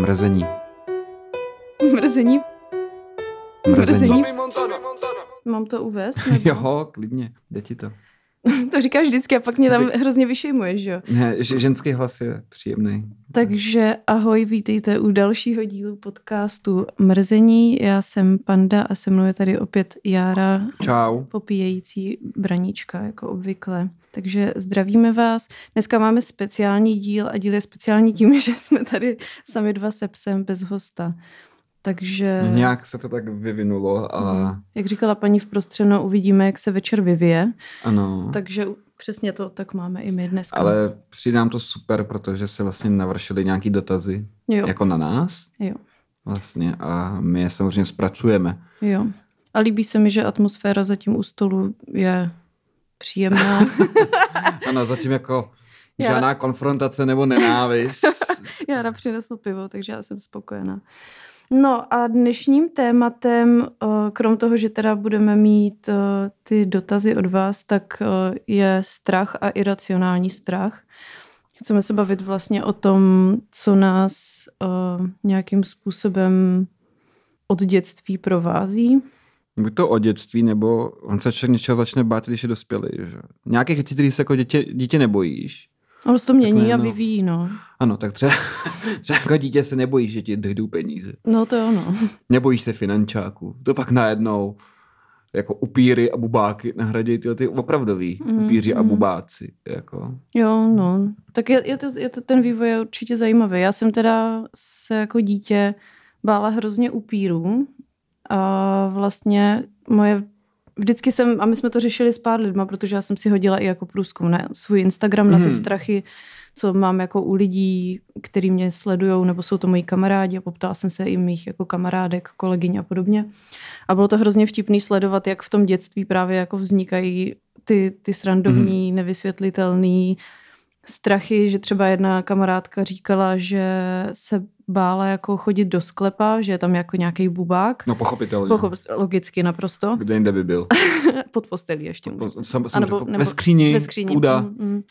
Mrzení. Mrzení. Mrzení. Mám to uvést? Nebo? Jo, klidně, jde ti to. To říkáš vždycky a pak mě tam hrozně vyšejmuješ, jo? Ne, že ženský hlas je příjemný. Takže ahoj, vítejte u dalšího dílu podcastu Mrzení. Já jsem Panda a se mnou je tady opět Jára, Čau. popíjející braníčka, jako obvykle. Takže zdravíme vás. Dneska máme speciální díl a díl je speciální tím, že jsme tady sami dva se psem bez hosta. Takže, Nějak se to tak vyvinulo a Mhm. jak říkala paní v prostřeno, uvidíme, jak se večer vyvije. ano. Takže přesně to tak máme i my dneska. Ale přijde nám to super, protože se vlastně navršily nějaký dotazy jo, jako na nás jo, vlastně a my je samozřejmě zpracujeme. jo. A líbí se mi, že atmosféra zatím u stolu je příjemná. Ano, zatím jako Já- žádná konfrontace nebo nenávist. Jára přinesl pivo, takže já jsem spokojená. No a dnešním tématem, eh, krom toho, že teda budeme mít eh, ty dotazy od vás, tak eh, je strach a iracionální strach. Chceme se bavit vlastně o tom, co nás nějakým způsobem od dětství provází. Buď to o dětství, nebo on se člověk něčeho začne bát, když je dospělý. Že? Nějakých věcí, které se jako dítě, dítě nebojíš. Ono se to mění a najednou- vyvíjí, no. Ano, tak třeba, třeba jako dítě se nebojíš, že ti dojdou peníze. No to je ono. Nebojíš se finančáků. To pak najednou jako upíry a bubáky nahradí ty, ty opravdový Mm, upíři a mm. bubáci. Jako. Jo, no. Tak je, je, to, je to, ten vývoj je určitě zajímavý. Já jsem teda se jako dítě bála hrozně upírů a vlastně moje Vždycky jsem, a my jsme to řešili s pár lidma, protože já jsem si hodila i jako průzkum na svůj Instagram, na ty Mhm. strachy, co mám jako u lidí, který mě sledují, nebo jsou to moji kamarádi a poptala jsem se i mých jako kamarádek, kolegyň a podobně. A bylo to hrozně vtipný sledovat, jak v tom dětství právě jako vznikají ty, ty srandovní, nevysvětlitelný strachy, že třeba jedna kamarádka říkala, že se bála jako chodit do sklepa, že je tam jako nějaký bubák. No pochopitelně. Pochop, logicky naprosto. Kde jinde by byl? Pod postelí ještě. může. Po, sam, sam, nebo- nebo, ve skříni, Ve skříni. půda. Mm, mm.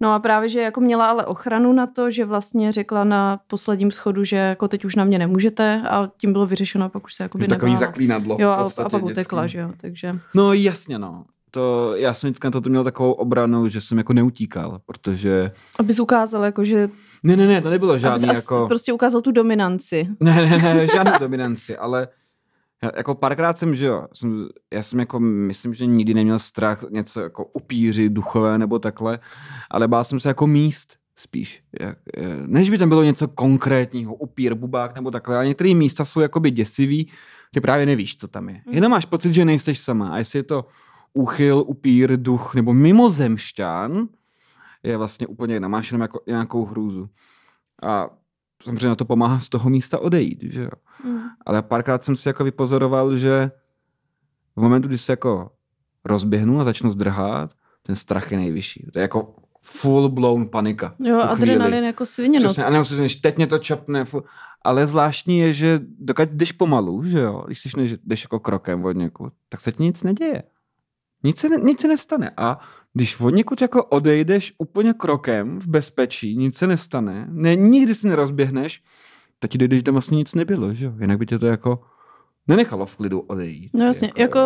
No a právě, že jako měla ale ochranu na to, že vlastně řekla na posledním schodu, že jako teď už na mě nemůžete a tím bylo vyřešeno pak už se jako Že takový zaklínadlo. Jo, a, a pak dětský. utekla, že jo, takže... No jasně, no. To, já jsem vždycky na to měl takovou obranu, že jsem jako neutíkal, protože... Abys ukázal, jako, že... Ne, ne, ne, to nebylo Abys žádný as- jako... prostě ukázal tu dominanci. Ne, ne, ne, žádnou dominanci, ale jako párkrát jsem, že jo, jsem, já jsem jako, myslím, že nikdy neměl strach něco jako upíři, duchové nebo takhle, ale bál jsem se jako míst spíš. Jak, eh, než by tam bylo něco konkrétního, upír, bubák nebo takhle, ale některé místa jsou jakoby děsivý, ty právě nevíš, co tam je. Jenom máš pocit, že nejseš sama a jestli je to úchyl, upír, duch nebo mimozemšťan, je vlastně úplně jiná. Máš jenom jako nějakou hrůzu. A samozřejmě na to pomáhá z toho místa odejít, že jo. Mm. Ale párkrát jsem si jako vypozoroval, že v momentu, kdy se jako rozběhnu a začnu zdrhat, ten strach je nejvyšší. To je jako full blown panika. Jo, adrenalin chvíli. jako svině. Přesně, a nemusíš říct, teď mě to čapne. Fu. Ale zvláštní je, že dokud jdeš pomalu, že jo, když než, jdeš jako krokem od někud, tak se ti nic neděje. Nic se, nic se nestane. A když od někud jako odejdeš úplně krokem v bezpečí, nic se nestane, ne, nikdy si nerozběhneš, tak ti dojdeš, že tam vlastně nic nebylo, že jo? Jinak by tě to jako nenechalo v klidu odejít. No jasně, jako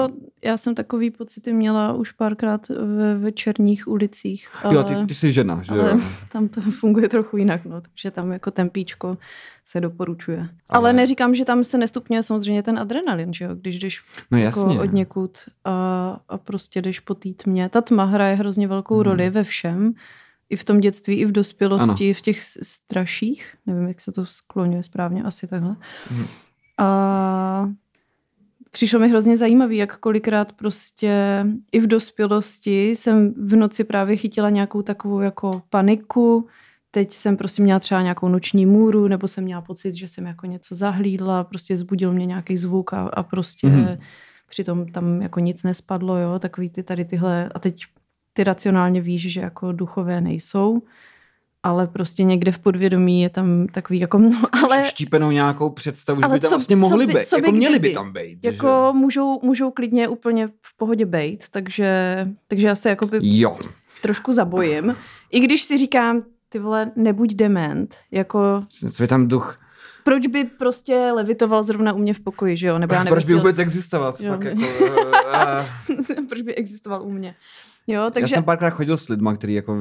já jsem takový pocity měla už párkrát ve večerních ulicích. Ale, Jo, ty, ty jsi žena, že ale jo? tam to funguje trochu jinak, no, takže tam jako tempíčko se doporučuje. Ale, Ale- neříkám, že tam se nestupňuje samozřejmě ten adrenalin, že jo, když jdeš No jako jasně. od někud a, a prostě jdeš po té tmě. Ta tma hraje hrozně velkou Mhm. roli ve všem, i v tom dětství, i v dospělosti, ano. v těch straších. Nevím, jak se to skloňuje správně, asi takhle. Mhm. A přišlo mi hrozně zajímavý, jak kolikrát prostě i v dospělosti jsem v noci právě chytila nějakou takovou jako paniku, teď jsem prostě měla třeba nějakou noční můru, nebo jsem měla pocit, že jsem jako něco zahlídla, prostě zbudil mě nějaký zvuk a, a prostě Mhm. mm. přitom tam jako nic nespadlo, jo, takový ty tady tyhle, a teď ty racionálně víš, že jako duchové nejsou, ale prostě někde v podvědomí je tam takový jako, no, ale. Štípenou nějakou představu, že Ale by tam co- vlastně mohli by- být. co by Jako měli by tam být. jako můžou, můžou klidně úplně v pohodě bejt, takže, takže já se jako by že? Jo. trošku zabojím. I když si říkám, ty vole, nebuď dement, jako Co je tam duch? Proč by prostě levitoval zrovna u mě v pokoji, že jo? Nebo já Proč by vůbec existoval? Jo. pak jako, eh. Proč by existoval u mě? Jo, Já takže jsem párkrát chodil s lidma, kteří jako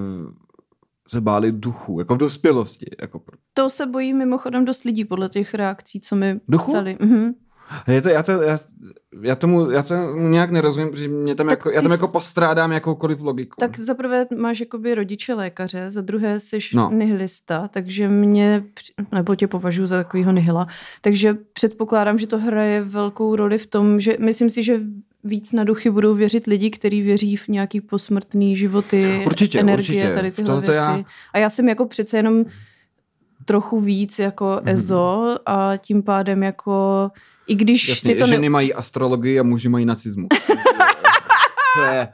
se báli duchu, jako v dospělosti. Jako, to se bojí mimochodem dost lidí podle těch reakcí, co mi Duchu? psali. Mhm. je to, já, to, já, já, tomu, já tomu nějak nerozumím, protože mě tam Tak jako, já tam jsi- jako postrádám jakoukoliv logiku. Tak za prvé máš jakoby rodiče lékaře, za druhé jsi No. nihilista, takže mě, nebo tě považuji za takového nihila, takže předpokládám, že to hraje velkou roli v tom, že myslím si, že víc na duchy budou věřit lidi, kteří věří v nějaký posmrtný životy, Určitě, energie, určitě. tady tyhle věci. já- A já jsem jako přece jenom trochu víc jako Mhm. EZO a tím pádem jako i když Jasně, si to ženy ne... mají astrologii a muži mají nacismus. to je,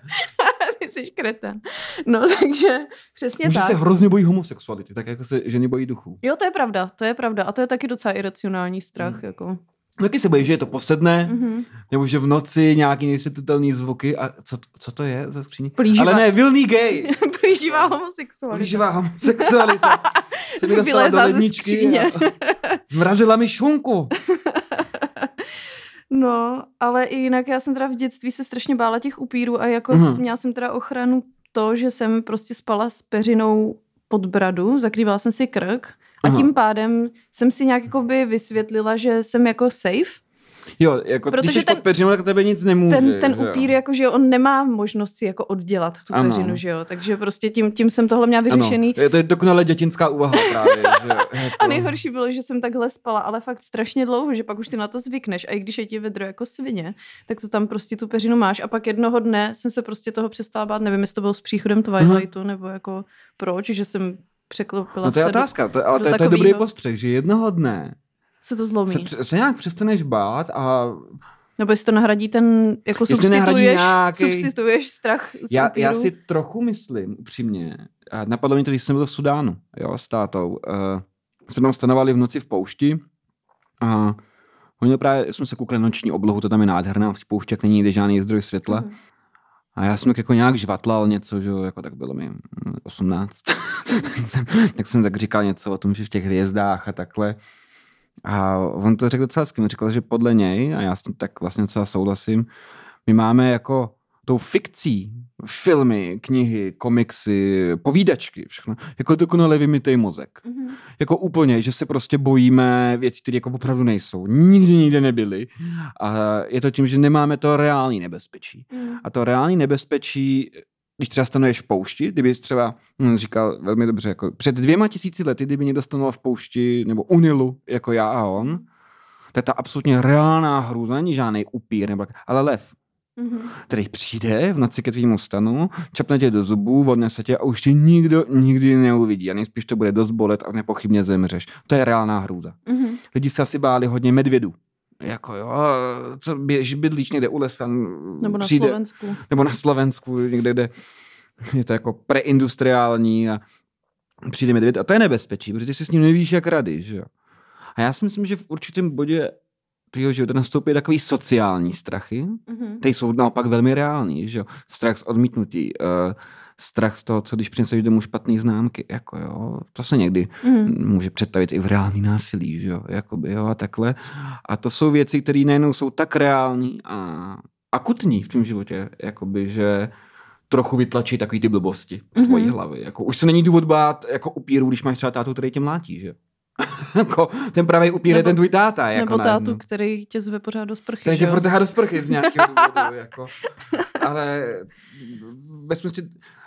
Ty jsi kreten. No, takže přesně muži tak. se hrozně bojí homosexuality, tak jako se ženy bojí duchů. Jo, to je pravda, to je pravda. A to je taky docela iracionální strach. Hmm. Jako. Taky se bojí, že je to posedne, Mhm. nebo že v noci nějaký nevysvětlitelný zvuky. A co, co to je za skříní? Plíživá- Ale ne, vilný gay. Plíživá homosexualita. Plíživá homosexualita. Se mi dostala do ledničky a zmrazila mi šunku. No, ale i jinak já jsem teda v dětství se strašně bála těch upírů a jako Mhm. mm. měla jsem teda ochranu to, že jsem prostě spala s peřinou pod bradu, zakrývala jsem si krk a Aha. tím pádem jsem si nějak jako by vysvětlila, že jsem jako safe. Jo, jako Protože když jsi ten- pod peřinou, tak tebe nic nemůže. Ten, ten že jo? upír, jako, že on nemá možnost si jako oddělat tu Ano. peřinu, že jo? Takže prostě tím, tím jsem tohle měla vyřešený. Ano, je to je dokonale dětinská úvaha právě. že jo, jako. A nejhorší bylo, že jsem takhle spala, ale fakt strašně dlouho, že pak už si na to zvykneš. A i když je ti vedro jako svině, tak to tam prostě tu peřinu máš. A pak jednoho dne jsem se prostě toho přestala bát. Nevím, jestli to bylo s příchodem Twilightu, nebo jako proč, že jsem překlopila No to je se, otázka, to, ale to, je- to je dobrý postřeh, že jednoho dne se to zlomí. se, se nějak přestaneš bát a Nebo jestli to nahradí ten, jako Jestli nahradí substituješ, nějaký- substituješ strach z já, upíru. já si trochu myslím, upřímně, a napadlo mě to, když jsem byl v Sudánu, jo, s tátou. Uh, jsme tam stanovali v noci v poušti a oni právě, jsme se koukali noční oblohu, to tam je nádherná, v poušti, jak není žádný zdroj světla. Mhm. A já jsem tak jako nějak žvatlal něco, že jo, jako tak bylo mi mm, 18. tak, jsem, tak jsem tak říkal něco o tom, že v těch hvězdách a takhle. A on to řekl docela hezky, on říkal, že podle něj, a já s tím tak vlastně docela souhlasím, my máme jako tou fikcí filmy, knihy, komiksy, povídačky, všechno, jako dokonale vymytej mozek. Mhm. Jako úplně, že se prostě bojíme věcí, které jako opravdu nejsou. Nikdy nikde nebyly. A je to tím, že nemáme to reální nebezpečí. Mhm. A to reální nebezpečí, když třeba stanuješ v poušti, kdyby jsi třeba hm, říkal velmi dobře, jako před dvěma tisíci lety, kdyby někdo stanoval v poušti nebo u Nilu, jako já a on, to je ta absolutně reálná hrůza, není žádný upír, nebo, ale lev, Mhm. který přijde v noci ke tvýmu stanu, čapne tě do zubů, odnese tě a už tě nikdo nikdy neuvidí. A nejspíš to bude dost bolet a nepochybně zemřeš. To je reálná hrůza. Mhm. Lidi se asi báli hodně medvědů. Jako jo, co běž, bydlíš někde u lesa, Nebo na přijde, Slovensku. nebo na Slovensku, někde, kde je to jako preindustriální a přijde medvěd a to je nebezpečí, protože ty si s ním nevíš, jak rady, že jo. A já si myslím, že v určitém bodě tvýho života nastoupí takový sociální strachy, Mhm. ty jsou naopak velmi reální, že jo. Strach z odmítnutí, uh, strach z toho, co když přineseš domů špatné známky, jako jo, to se někdy Mhm. může představit i v reálný násilí, že jo, jakoby, jo, a takhle. A to jsou věci, které najednou jsou tak reální a akutní v tom životě, jakoby, že trochu vytlačí takový ty blbosti v tvojí Mhm. hlavě. Jako, už se není důvod bát jako upíru, když máš třeba tátu, který tě mlátí, že? jako, ten pravý upír je Nebo- ten tvůj táta. Jako Nebo tátu, který tě zve pořád do sprchy. Který tě tahá do sprchy z nějakého důvodu. jako. Ale ve smyslu,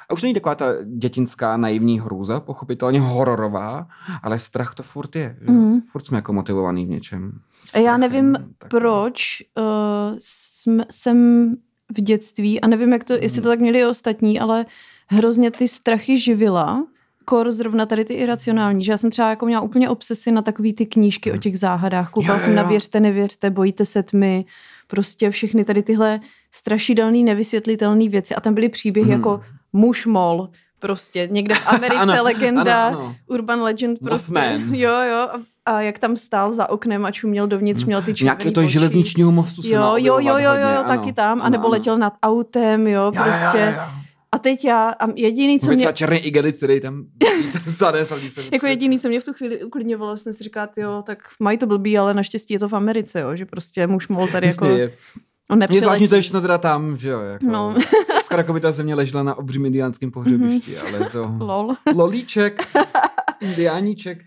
a už není taková ta dětinská naivní hrůza, pochopitelně hororová, ale strach to furt je. Že? Mhm. Furt jsme jako motivovaný v něčem. A já Strachem, nevím, tak- proč uh, jsem, jsem v dětství, a nevím, jak to, jestli to tak měli i ostatní, ale hrozně ty strachy živila, kor zrovna tady ty iracionální, že já jsem třeba jako měla úplně obsesy na takový ty knížky o těch záhadách. Koukala Jo, jo, jsem na. Věřte, nevěřte, bojíte se tmy, prostě všechny tady tyhle strašidelné, nevysvětlitelné věci. A tam byly příběhy Mhm. jako muž mol, prostě někde v Americe Ano, legenda, ano, ano. urban legend prostě. Mothman. Jo, jo. A, jak tam stál za oknem a čuměl dovnitř, měl ty červený Nějaké to oči. železničního mostu se Jo, jo, jo, jo, hodně, jo, ano, taky tam. A nebo ano. letěl nad autem, jo, Jo, jo, prostě. jo, jo. A teď já, a jediný, co mě, třeba černý igelit, který tam zanes a jako jediný, co mě v tu chvíli uklidňovalo, jsem si říkala, jo, tak mají to blbý, ale naštěstí je to v Americe, jo, že prostě muž mohl tady jako, je. on Mě zvláštní nepřiletí. to ještě teda tam, že jo, jako. No. Skoro jako by ta země ležela na obřím indiánském pohřebišti, ale to... Lol. Lolíček, indiáníček,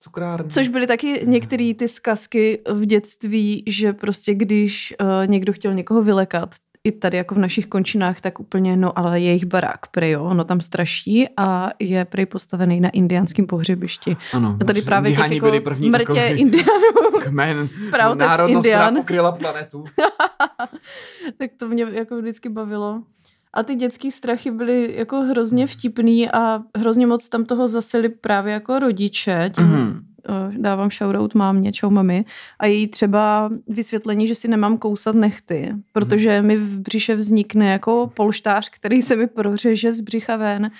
cukrárny. Což byly taky některé ty zkazky v dětství, že prostě když uh, někdo chtěl někoho vylekat, i tady jako v našich končinách, tak úplně, no ale jejich barák, prej jo, ono tam straší a je prej postavený na indiánském pohřebišti. Ano, A tady právě těch jako byli první mrtě indiánů, kmen, národnost, která pokryla planetu. tak to mě jako vždycky bavilo. A ty dětský strachy byly jako hrozně vtipný a hrozně moc tam toho zaseli právě jako rodiče. Tím, Mhm. Eh, dávám shoutout mámě, čau mami, a její třeba vysvětlení, že si nemám kousat nechty, protože mi v břiše vznikne jako polštář, který se mi prořeže z břicha ven,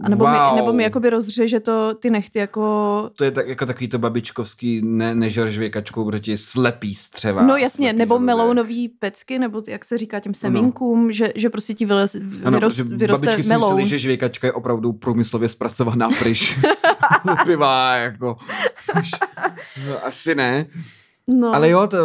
a nebo, wow. mi, nebo mi jakoby rozřeže to ty nechty jako... To je tak, jako takový to babičkovský, ne, nežer žvěkačkou, protože ti slepý střeva. No jasně, slepý nebo žaludek. melounový pecky, nebo jak se říká těm semínkům, že, že prostě ti vylez, Ano, vyrost, protože vyroste babičky si meloun. mysleli, že žvěkačka je opravdu průmyslově zpracovaná pryš. Pivá, jako. Což, no, asi ne. No. Ale jo, to,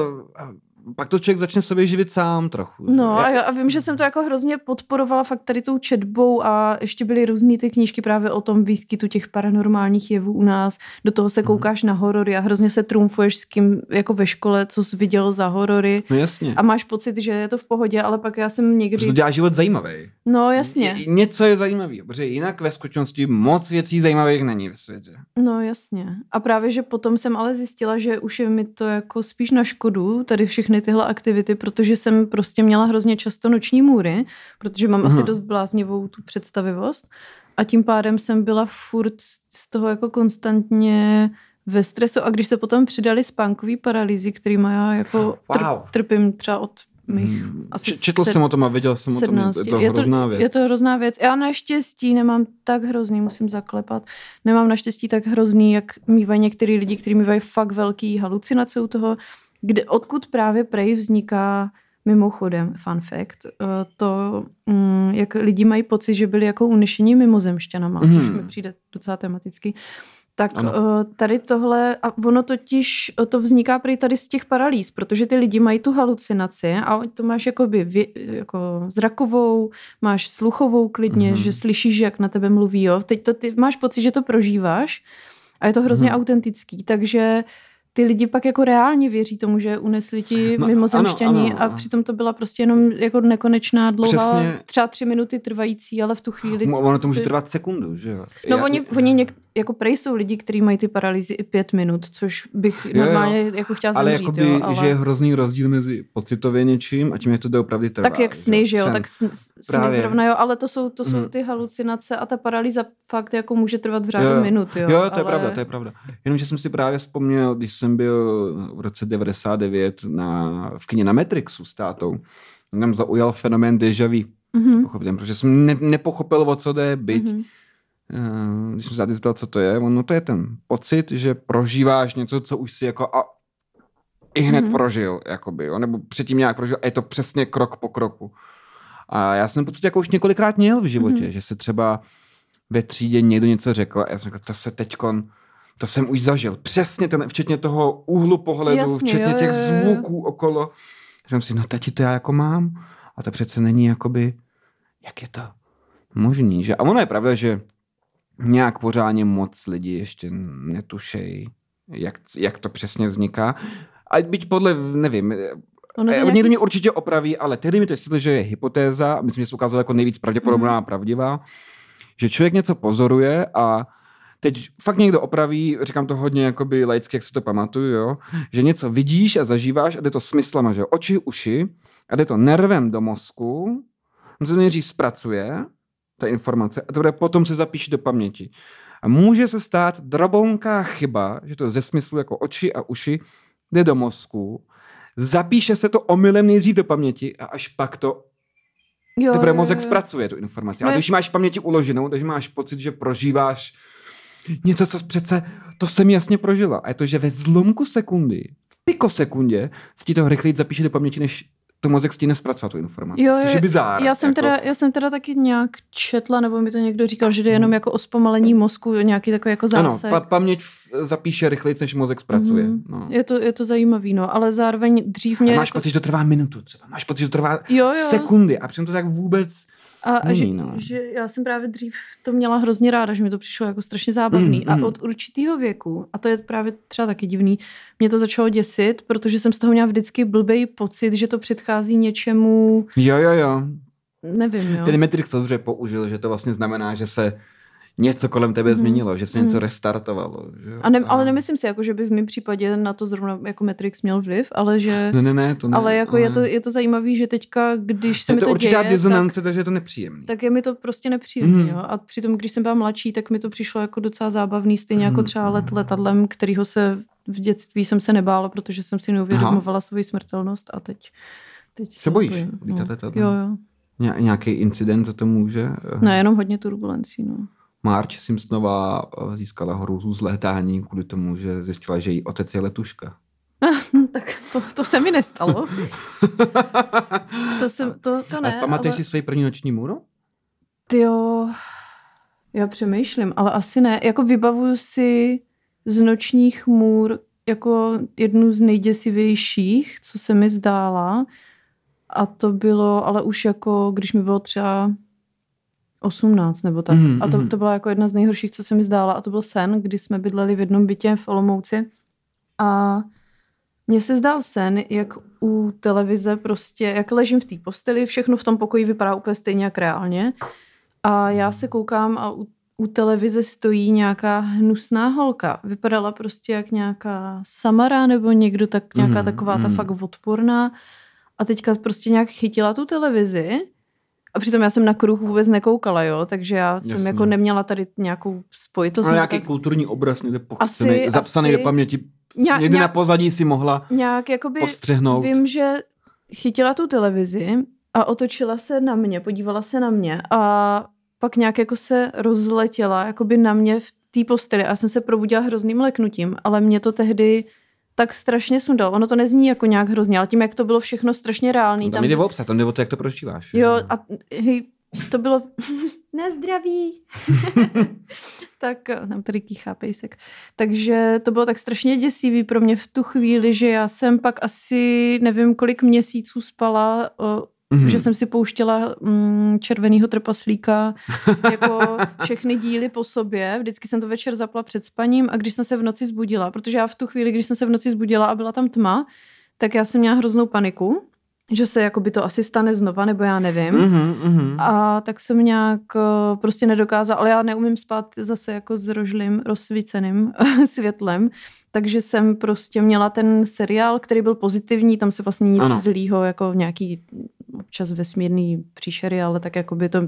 pak to člověk začne sobě živit sám trochu. že? No a, Já- a vím, že jsem to jako hrozně podporovala fakt tady tou četbou a ještě byly různý ty knížky právě o tom výskytu těch paranormálních jevů u nás. Do toho Mhm. se koukáš na horory a hrozně se trumfuješ s kým jako ve škole, co jsi viděl za horory. No jasně. A máš pocit, že je to v pohodě, ale pak já jsem někdy... Protože to dělá život zajímavý. No jasně, Ně- Něco je zajímavý, protože jinak ve skutečnosti moc věcí zajímavých není ve světě. no jasně. A právě, že potom jsem ale zjistila, že už je mi to jako spíš na škodu, tady všechny tyhle aktivity, protože jsem prostě měla hrozně často noční můry, protože mám asi Aha. dost bláznivou tu představivost a tím pádem jsem byla furt z toho jako konstantně ve stresu a když se potom přidali spánkový paralýzy, kterýma já jako tr- Wow. trpím třeba od mých Hmm. asi Č- Četl sed- jsem o tom a viděl jsem o tom, je to, je to je hrozná to, věc. Je to hrozná věc. Já naštěstí nemám tak hrozný, musím zaklepat, nemám naštěstí tak hrozný, jak mývají některý lidi, kteří mývají fakt velký halucinace u toho, kde, odkud právě prej vzniká mimochodem, fun fact, eh, to, mm, jak lidi mají pocit, že byli jako unešení mimozemšťanama, mm. což mi přijde docela tematicky. Tak Ano. ano. tady tohle, a ono totiž, eh, to vzniká prý tady z těch paralýz, protože ty lidi mají tu halucinaci a to máš jakoby vě, jako zrakovou, máš sluchovou klidně, mm-hmm. že slyšíš, jak na tebe mluví, jo. Teď to ty máš pocit, že to prožíváš a je to hrozně mm-hmm. autentický, takže ty lidi pak jako reálně věří tomu, že unesli ti No, mimozemšťani ano, ano, a přitom to byla prostě jenom jako nekonečná dlouhá, Přesně. třeba tři minuty trvající, ale v tu chvíli... Ono to může trvat sekundu, že jo? No Já- oni, oni něk, jako prej jsou lidi, kteří mají ty paralýzy i pět minut, což bych jo. jo, normálně jako chtěla ale zemřít, jakoby, jo, ale... že je hrozný rozdíl mezi pocitově něčím a tím, jak to doopravdy trvá. tak jak sny, že jo, Sen. tak sny, sny Právě. zrovna jo, ale to jsou, to jsou Mhm. ty halucinace a ta paralýza fakt jako může trvat v řádu Jo, jo. minut, jo. Jo, to je ale... pravda, to je pravda. Jenomže jsem si právě vzpomněl, když jsem byl v roce 99 na, v kině na Matrixu s tátou, nám zaujal fenomén déjà vu, Mhm. pochopitelně, protože jsem ne, nepochopil, o co jde, byť, Mhm. Eh, když jsem se tady zeptal, co to je, ono to je ten pocit, že prožíváš něco, co už si jako a, i hned Mhm. prožil, jakoby, jo, nebo předtím nějak prožil a je to přesně krok po kroku. A já jsem pocit jako už několikrát měl v životě, Mhm. že se třeba ve třídě někdo něco řekl a já jsem řekl, to se teďkon, to jsem už zažil. Přesně ten, včetně toho úhlu pohledu, Jasně, včetně jo, těch jo, jo. zvuků okolo. Říkám si, no tati, to já jako mám. A to přece není jakoby, jak je to možný, že? A ono je pravda, že nějak pořádně moc lidí ještě netušejí, jak, jak to přesně vzniká. A byť podle, nevím, Ono to Eh, nějaký Někdo mě určitě opraví, ale tehdy mi to jestli, že je hypotéza, a myslím, že se ukázalo jako nejvíc pravděpodobná a pravdivá, že člověk něco pozoruje a teď fakt někdo opraví, říkám to hodně jakoby laicky, jak si to pamatuju, jo, že něco vidíš a zažíváš a jde to smyslama, že oči, uši a jde to nervem do mozku, on se to nejdřív zpracuje, ta informace, a teprve potom se zapíše do paměti. A může se stát drobonká chyba, že to ze smyslu jako oči a uši jde do mozku, zapíše se to omylem nejdřív do paměti a až pak to jo, teprve jo, mozek jo. zpracuje tu informaci. No Ale když máš v paměti uloženou, takže máš pocit, že prožíváš něco, co přece, to jsem jasně prožila. A je to, že ve zlomku sekundy, v pikosekundě, se ti to rychleji zapíše do paměti, než to mozek stíne zpracovat tu informaci, Jo, což je bizár. Já jsem, jako, teda, já jsem teda taky nějak četla, nebo mi to někdo říkal, že jde jenom jako o zpomalení mozku, nějaký takový jako Ano, zásek. pa- paměť zapíše rychleji, než mozek zpracuje. Mhm. No. Je to, je to zajímavý, no, ale zároveň dřív A mě... máš jako, pocit, že to trvá minutu třeba. Máš pocit, že to trvá jo, jo. sekundy a přitom to tak vůbec... A, a že, no. že já jsem právě dřív to měla hrozně ráda, že mi to přišlo jako strašně zábavný. Mm, a mm. od určitého věku, a to je právě třeba taky divný, mě to začalo děsit, protože jsem z toho měla vždycky blbej pocit, že to předchází něčemu, Jo, jo, jo. nevím, jo. Ten Matrix to dobře použil, že to vlastně znamená, že se něco kolem tebe Mhm. změnilo, že se něco Mhm. restartovalo. Že? A ne, ale nemyslím si, jako, že by v mém případě na to zrovna jako Matrix měl vliv, ale že... Ne, ne, ne, to ne. ale jako je to, je to zajímavý, že teďka, když se je mi to to určitá děje, dizonance, takže je to nepříjemný. tak, tak je mi to prostě nepříjemný. Mhm. Jo? A přitom, když jsem byla mladší, tak mi to přišlo jako docela zábavný, stejně jako Mhm. třeba let letadlem, kterýho se v dětství jsem se nebála, protože jsem si neuvědomovala svoji smrtelnost a teď... teď Se bojíš bojím, lítat no. letadlem? Jo, jo. Ně- nějaký incident za to může? Ne, jenom hodně turbulencí, no. Marge Simpsonová eh, získala hrůzu z létání kvůli tomu, že zjistila, že její otec je letuška. tak to, to se mi nestalo. To, jsem, to, to ne, a pamatuješ ale... si svoji první noční můru? Jo, já přemýšlím, ale asi ne. Jako vybavuju si z nočních můr jako jednu z nejděsivějších, co se mi zdála. A to bylo, ale už jako, když mi bylo třeba 18 nebo tak. Mhm, a to, mhm. to byla jako jedna z nejhorších, co se mi zdála. A to byl sen, kdy jsme bydleli v jednom bytě v Olomouci. A mně se zdál sen, jak u televize prostě, jak ležím v té posteli, všechno v tom pokoji vypadá úplně stejně jak reálně. A já se koukám a u, u televize stojí nějaká hnusná holka. Vypadala prostě jak nějaká Samara nebo někdo tak, nějaká Mhm, taková ta mhm. fakt odporná. A teďka prostě nějak chytila tu televizi a přitom já jsem na kruh vůbec nekoukala, jo, takže já jsem Jasně. jako neměla tady nějakou spojitost. Ale nebo nějaký tak. kulturní obraz někde Asi- pochycený, zapsaný asi- do paměti. Ně- někde nějak- na pozadí si mohla nějak jakoby postřehnout. vím, že chytila tu televizi a otočila se na mě, podívala se na mě a pak nějak jako se rozletěla jakoby na mě v té posteli a já jsem se probudila hrozným leknutím, ale mě to tehdy tak strašně sundalo. Ono to nezní jako nějak hrozně, ale tím, jak to bylo všechno strašně reálný. Tam jde o obsah, tam jde o to, jak to prožíváš. Jo, a hej, to bylo na zdraví. tak tam tady kýchá pejsek. Takže to bylo tak strašně děsivý pro mě v tu chvíli, že já jsem pak asi nevím kolik měsíců spala, o, Mhm. že jsem si pouštěla mm, červenýho trpaslíka jako všechny díly po sobě. Vždycky jsem to večer zapla před spaním a když jsem se v noci zbudila, protože já v tu chvíli, když jsem se v noci zbudila a byla tam tma, tak já jsem měla hroznou paniku, že se jako by to asi stane znova, nebo já nevím. Mhm, mhm. A tak jsem nějak eh, prostě nedokázala, ale já neumím spát zase jako s rožlým, rozsvíceným světlem, takže jsem prostě měla ten seriál, který byl pozitivní, tam se vlastně nic Ano. zlýho, jako nějaký občas vesmírný příšery, ale tak jako by to,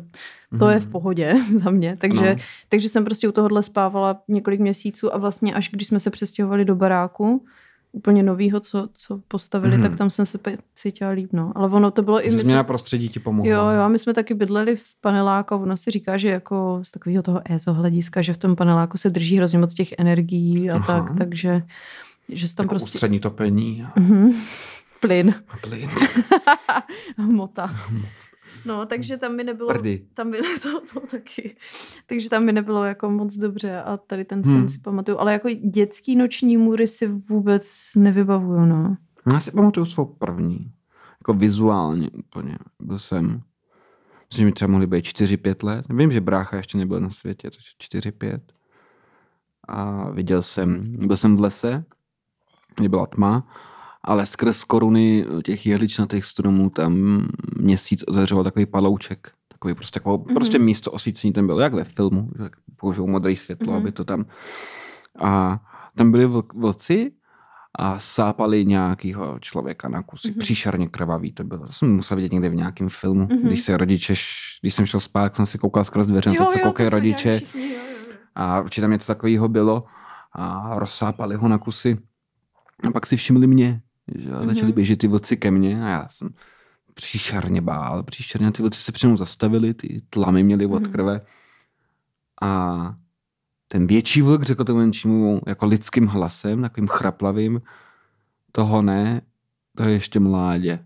to je v Mhm. pohodě za mě, takže, Ano. takže jsem prostě u tohohle spávala několik měsíců a vlastně až když jsme se přestěhovali do baráku, úplně novýho, co, co postavili, Mhm. tak tam jsem se cítila líp, no. Ale ono to bylo i... My jsme- změna prostředí ti pomohla. Jo, jo, my jsme taky bydleli v paneláku a ona si říká, že jako z takového toho EZO hlediska, že v tom paneláku se drží hrozně moc těch energií a Aha. tak, takže že tam Jako prostě... ústřední topení a Mhm. Plyn, plyn. hmota. No, takže tam mi nebylo... Prdy. Tam by to, to taky. Takže tam mi nebylo jako moc dobře a tady ten sen Hmm. si pamatuju. Ale jako dětský noční můry si vůbec nevybavuju, no. No, Já si pamatuju svou první. Jako vizuálně úplně. Byl jsem, myslím, že mi třeba mohli být 4-5 let. Vím, že brácha ještě nebyl na světě, takže 4-5. A viděl jsem, byl jsem v lese, kdy byla tma, ale skrz koruny těch jehličnatých stromů tam měsíc ozařoval takový palouček. Takový prostě, takovou, Mhm. mm-hmm. prostě místo osvícení tam bylo, jak ve filmu, že použijou modré světlo, Mhm. mm-hmm. aby to tam... A tam byli vl- vlci a sápali nějakého člověka na kusy. Mhm. Mm-hmm. Příšerně krvavý to bylo. To jsem musel vidět někde v nějakém filmu. Mhm. Mm-hmm. Když se rodiče, když jsem šel spát, jsem si koukal skrz dveře, teď se koukají rodiče. všichni, jo, jo. A určitě tam něco takového bylo. A rozsápali ho na kusy. A pak si všimli mě, že Mhm. začali běžet ty vlci ke mně a já jsem příšerně bál. Příšerně ty vlci se přede mnou zastavili, ty tlamy měly od Mhm. krve. A ten větší vlk řekl tomu menšímu jako lidským hlasem, takovým chraplavým, toho ne, to je ještě mládě.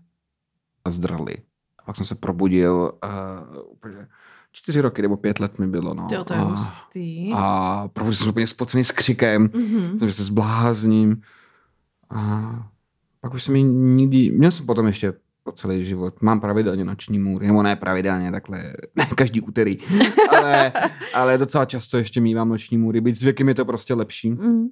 a zdrali. A pak jsem se probudil uh, úplně čtyři roky nebo pět let mi bylo. No. Jo, to je a, hustý. a probudil jsem se úplně spocený s křikem, Mhm. jsem, že se zblázním. A pak už jsem ji nikdy, měl jsem potom ještě po celý život. Mám pravidelně noční můry, nebo ne pravidelně, takhle, ne každý úterý, ale, ale docela často ještě mývám noční můry. Být s věkem je to prostě lepší, Mhm.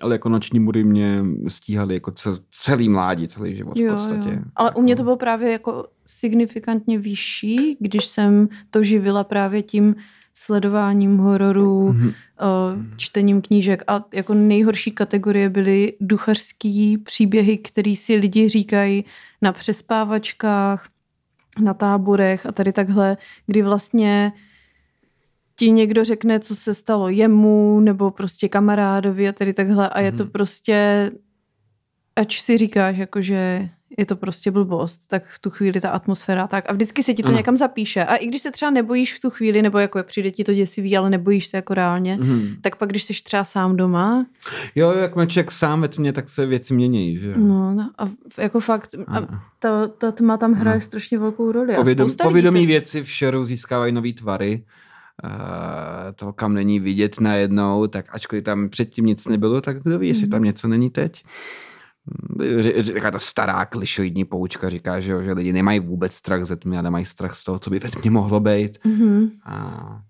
ale jako noční můry mě stíhaly jako cel, celý mládí, celý život v podstatě. Jo. Ale u mě to bylo právě jako signifikantně vyšší, když jsem to živila právě tím sledováním hororů, Mhm. eh, čtením knížek a jako nejhorší kategorie byly duchařský příběhy, který si lidi říkají na přespávačkách, na táborech a tady takhle, kdy vlastně ti někdo řekne, co se stalo jemu nebo prostě kamarádovi a tady takhle a je to Mhm. prostě, ač si říkáš, jakože je to prostě blbost, tak v tu chvíli ta atmosféra tak a vždycky se ti to Ano. někam zapíše a i když se třeba nebojíš v tu chvíli, nebo jako přijde ti to děsivý, ale nebojíš se jako reálně, Mhm. tak pak když jsi třeba sám doma, Jo, jak má člověk sám ve tmě, tak se věci mění, že no, no a jako fakt, a ta, ta tma tam hraje Ano. strašně velkou roli. Povědom, povědomí se- věci v šeru získávají nový tvary. Uh, to, kam není vidět najednou, tak ačkoliv tam předtím nic nebylo, tak kdo ví, jestli Mhm. tam něco není teď. Říká ta stará klišoidní poučka, říká, že, jo, že lidi nemají vůbec strach ze tmy a nemají strach z toho, co by ve tmě mohlo být. Mhm. A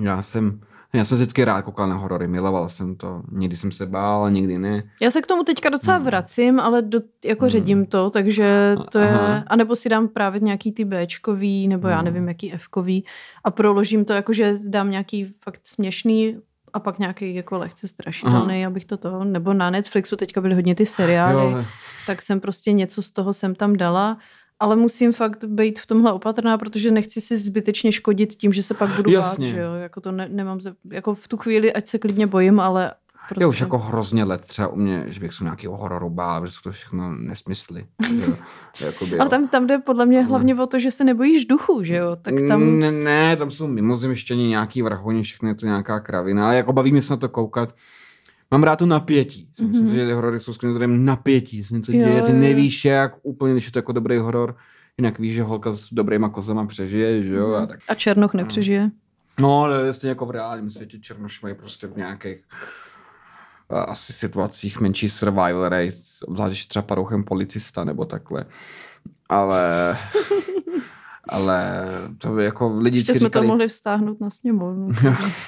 já jsem, já jsem vždycky rád koukal na horory, miloval jsem to. Někdy jsem se bál, někdy ne. Já se k tomu teďka docela Hmm. vracím, ale do, jako Hmm. ředím to, takže to je, Aha. anebo si dám právě nějaký ty Bčkový, nebo já Hmm. nevím, jaký Fkový a proložím to, jakože dám nějaký fakt směšný a pak nějaký jako lehce strašidelný, abych to to, nebo na Netflixu teďka byly hodně ty seriály, Jo, tak jsem prostě něco z toho jsem tam dala, ale musím fakt být v tomhle opatrná, protože nechci si zbytečně škodit tím, že se pak budu Jasně. bát, že jo, jako to ne, nemám, ze, jako v tu chvíli, ať se klidně bojím, ale prostě... Já už jako hrozně let třeba u mě, že bych se nějakého hororu bál, protože jsou to všechno nesmysly. že jo. Jakoby, Ale jo. tam, tam jde podle mě hlavně o to, že se nebojíš duchu, že jo? Tak tam... Ne, ne, tam jsou mimozemštění, nějaký vrahoni, všechno je to nějaká kravina, ale jako baví mě se na to koukat. Mám rád to napětí. Mm-hmm. Myslím, Mhm. že ty horory jsou skvělým zdrojem napětí. Se něco Jo, děje, ty jo. nevíš jak úplně, když je to jako dobrý horor, jinak víš, že holka s dobrýma kozama přežije, že jo, a tak. A Černoch nepřežije. No, ale jasně jako v reálném světě černoši mají prostě v nějakých asi situacích menší survival rate, zvlášť je třeba parouchem policista nebo takhle. Ale, ale to by jako lidi Ještě jsme říkali, to mohli vztáhnout na sněmovnu.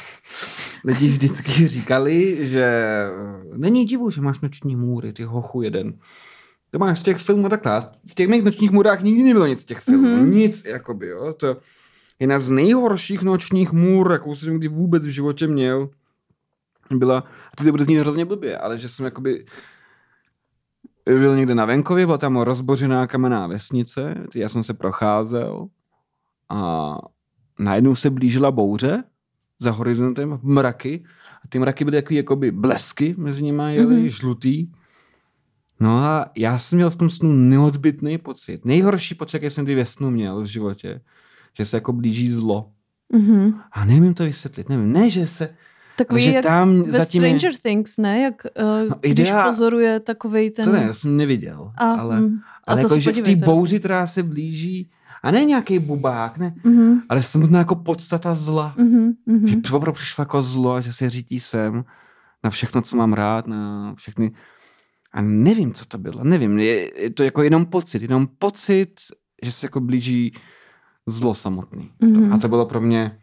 lidi vždycky říkali, že není divu, že máš noční můry, ty hochu jeden. To máš z těch filmů takhle. V těch mých nočních můrách nikdy nebylo nic z těch filmů. Mhm. Mm-hmm. Nic, jakoby, jo. To je jedna z nejhorších nočních můr, jakou jsem kdy vůbec v životě měl. Byla, a teď to bude znít hrozně blbě, ale že jsem jakoby byl někde na venkově, byla tam rozbořená kamenná vesnice, já jsem se procházel a najednou se blížila bouře za horizontem, mraky a ty mraky byly takový jakoby blesky mezi nimi jeli, Mhm. mm-hmm. žlutý. No a já jsem měl v tom snu neodbitný pocit. Nejhorší pocit, jaký jsem kdy ve snu měl v životě, že se jako blíží zlo. Mhm. A nevím to vysvětlit, nevím. Ne, že se, Takový že jak tam ve zatím je, Stranger Things, ne? Jak uh, No, když idea- pozoruje takovej ten... to ne, to jsem neviděl. A, ale mm, a ale to jako, že v té bouři, která se blíží, a ne nějaký bubák, ne, Mhm, ale samotná jako podstata zla. mhm, mhm. Že opravdu přišlo jako zlo a že se řídí sem na všechno, co mám rád, na všechny... A nevím, co to bylo, nevím, je, je to jako jenom pocit, jenom pocit, že se jako blíží zlo samotný. Mhm. A to bylo pro mě,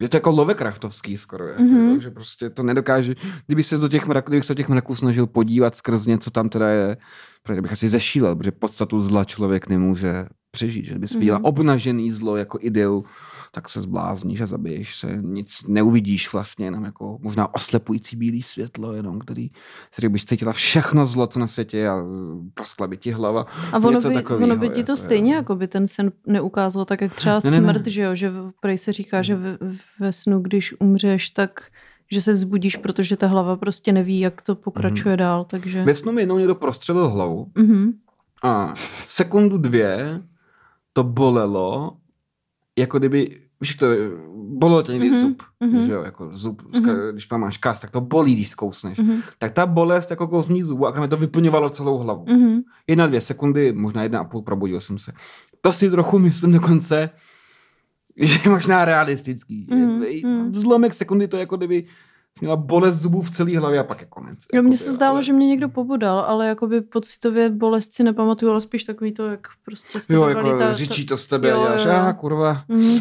je to jako Lovecraftovský skoro, jako, Mhm. jo, že prostě to nedokáže, kdyby se do těch mraků, kdybych se do těch mraků snažil podívat skrz něco tam teda je, protože bych asi zešílel, protože podstatu zla člověk nemůže přežít, že kdybys Mhm. viděla obnažený zlo jako ideu, tak se zblázníš a zabiješ se, nic neuvidíš vlastně, jenom jako možná oslepující bílý světlo, jenom který, si kdybyš cítila všechno zlo, co na světě a praskla by ti hlava. A ono něco by, takovýho, ono by ti to jako, stejně jako by ten sen neukázal, tak jak třeba Ne, ne, ne. smrt, že jo, že v- prej se říká, že ve, ve snu, když umřeš, tak že se vzbudíš, protože ta hlava prostě neví, jak to pokračuje dál, takže... Ve snu mi jednou někdo prostřelil hlavu Mhm. A sekundu dvě to bolelo, jako kdyby víš, to bolelo tě někdy Mhm, zub, mhm. že jo, jako zub, ska- když tam máš kas, tak to bolí, když zkousneš. Mhm. Tak ta bolest jako kousní zubu, a mi to vyplňovalo celou hlavu. Mhm. Jedna, dvě sekundy, možná jedna a půl, probudil jsem se. To si trochu myslím dokonce, že je možná realistický. Mhm, Mm, mhm. Zlomek sekundy to jako kdyby měla bolest zubů v celé hlavě a pak je konec. Jo, mně se zdálo, ale- že mě někdo pobodal, ale jakoby pocitově bolest si nepamatuju, ale spíš takový to, jak prostě z Jo, jako ta- řičí to z tebe Jo, a děláš, jo, jo. aha, kurva, Mhm.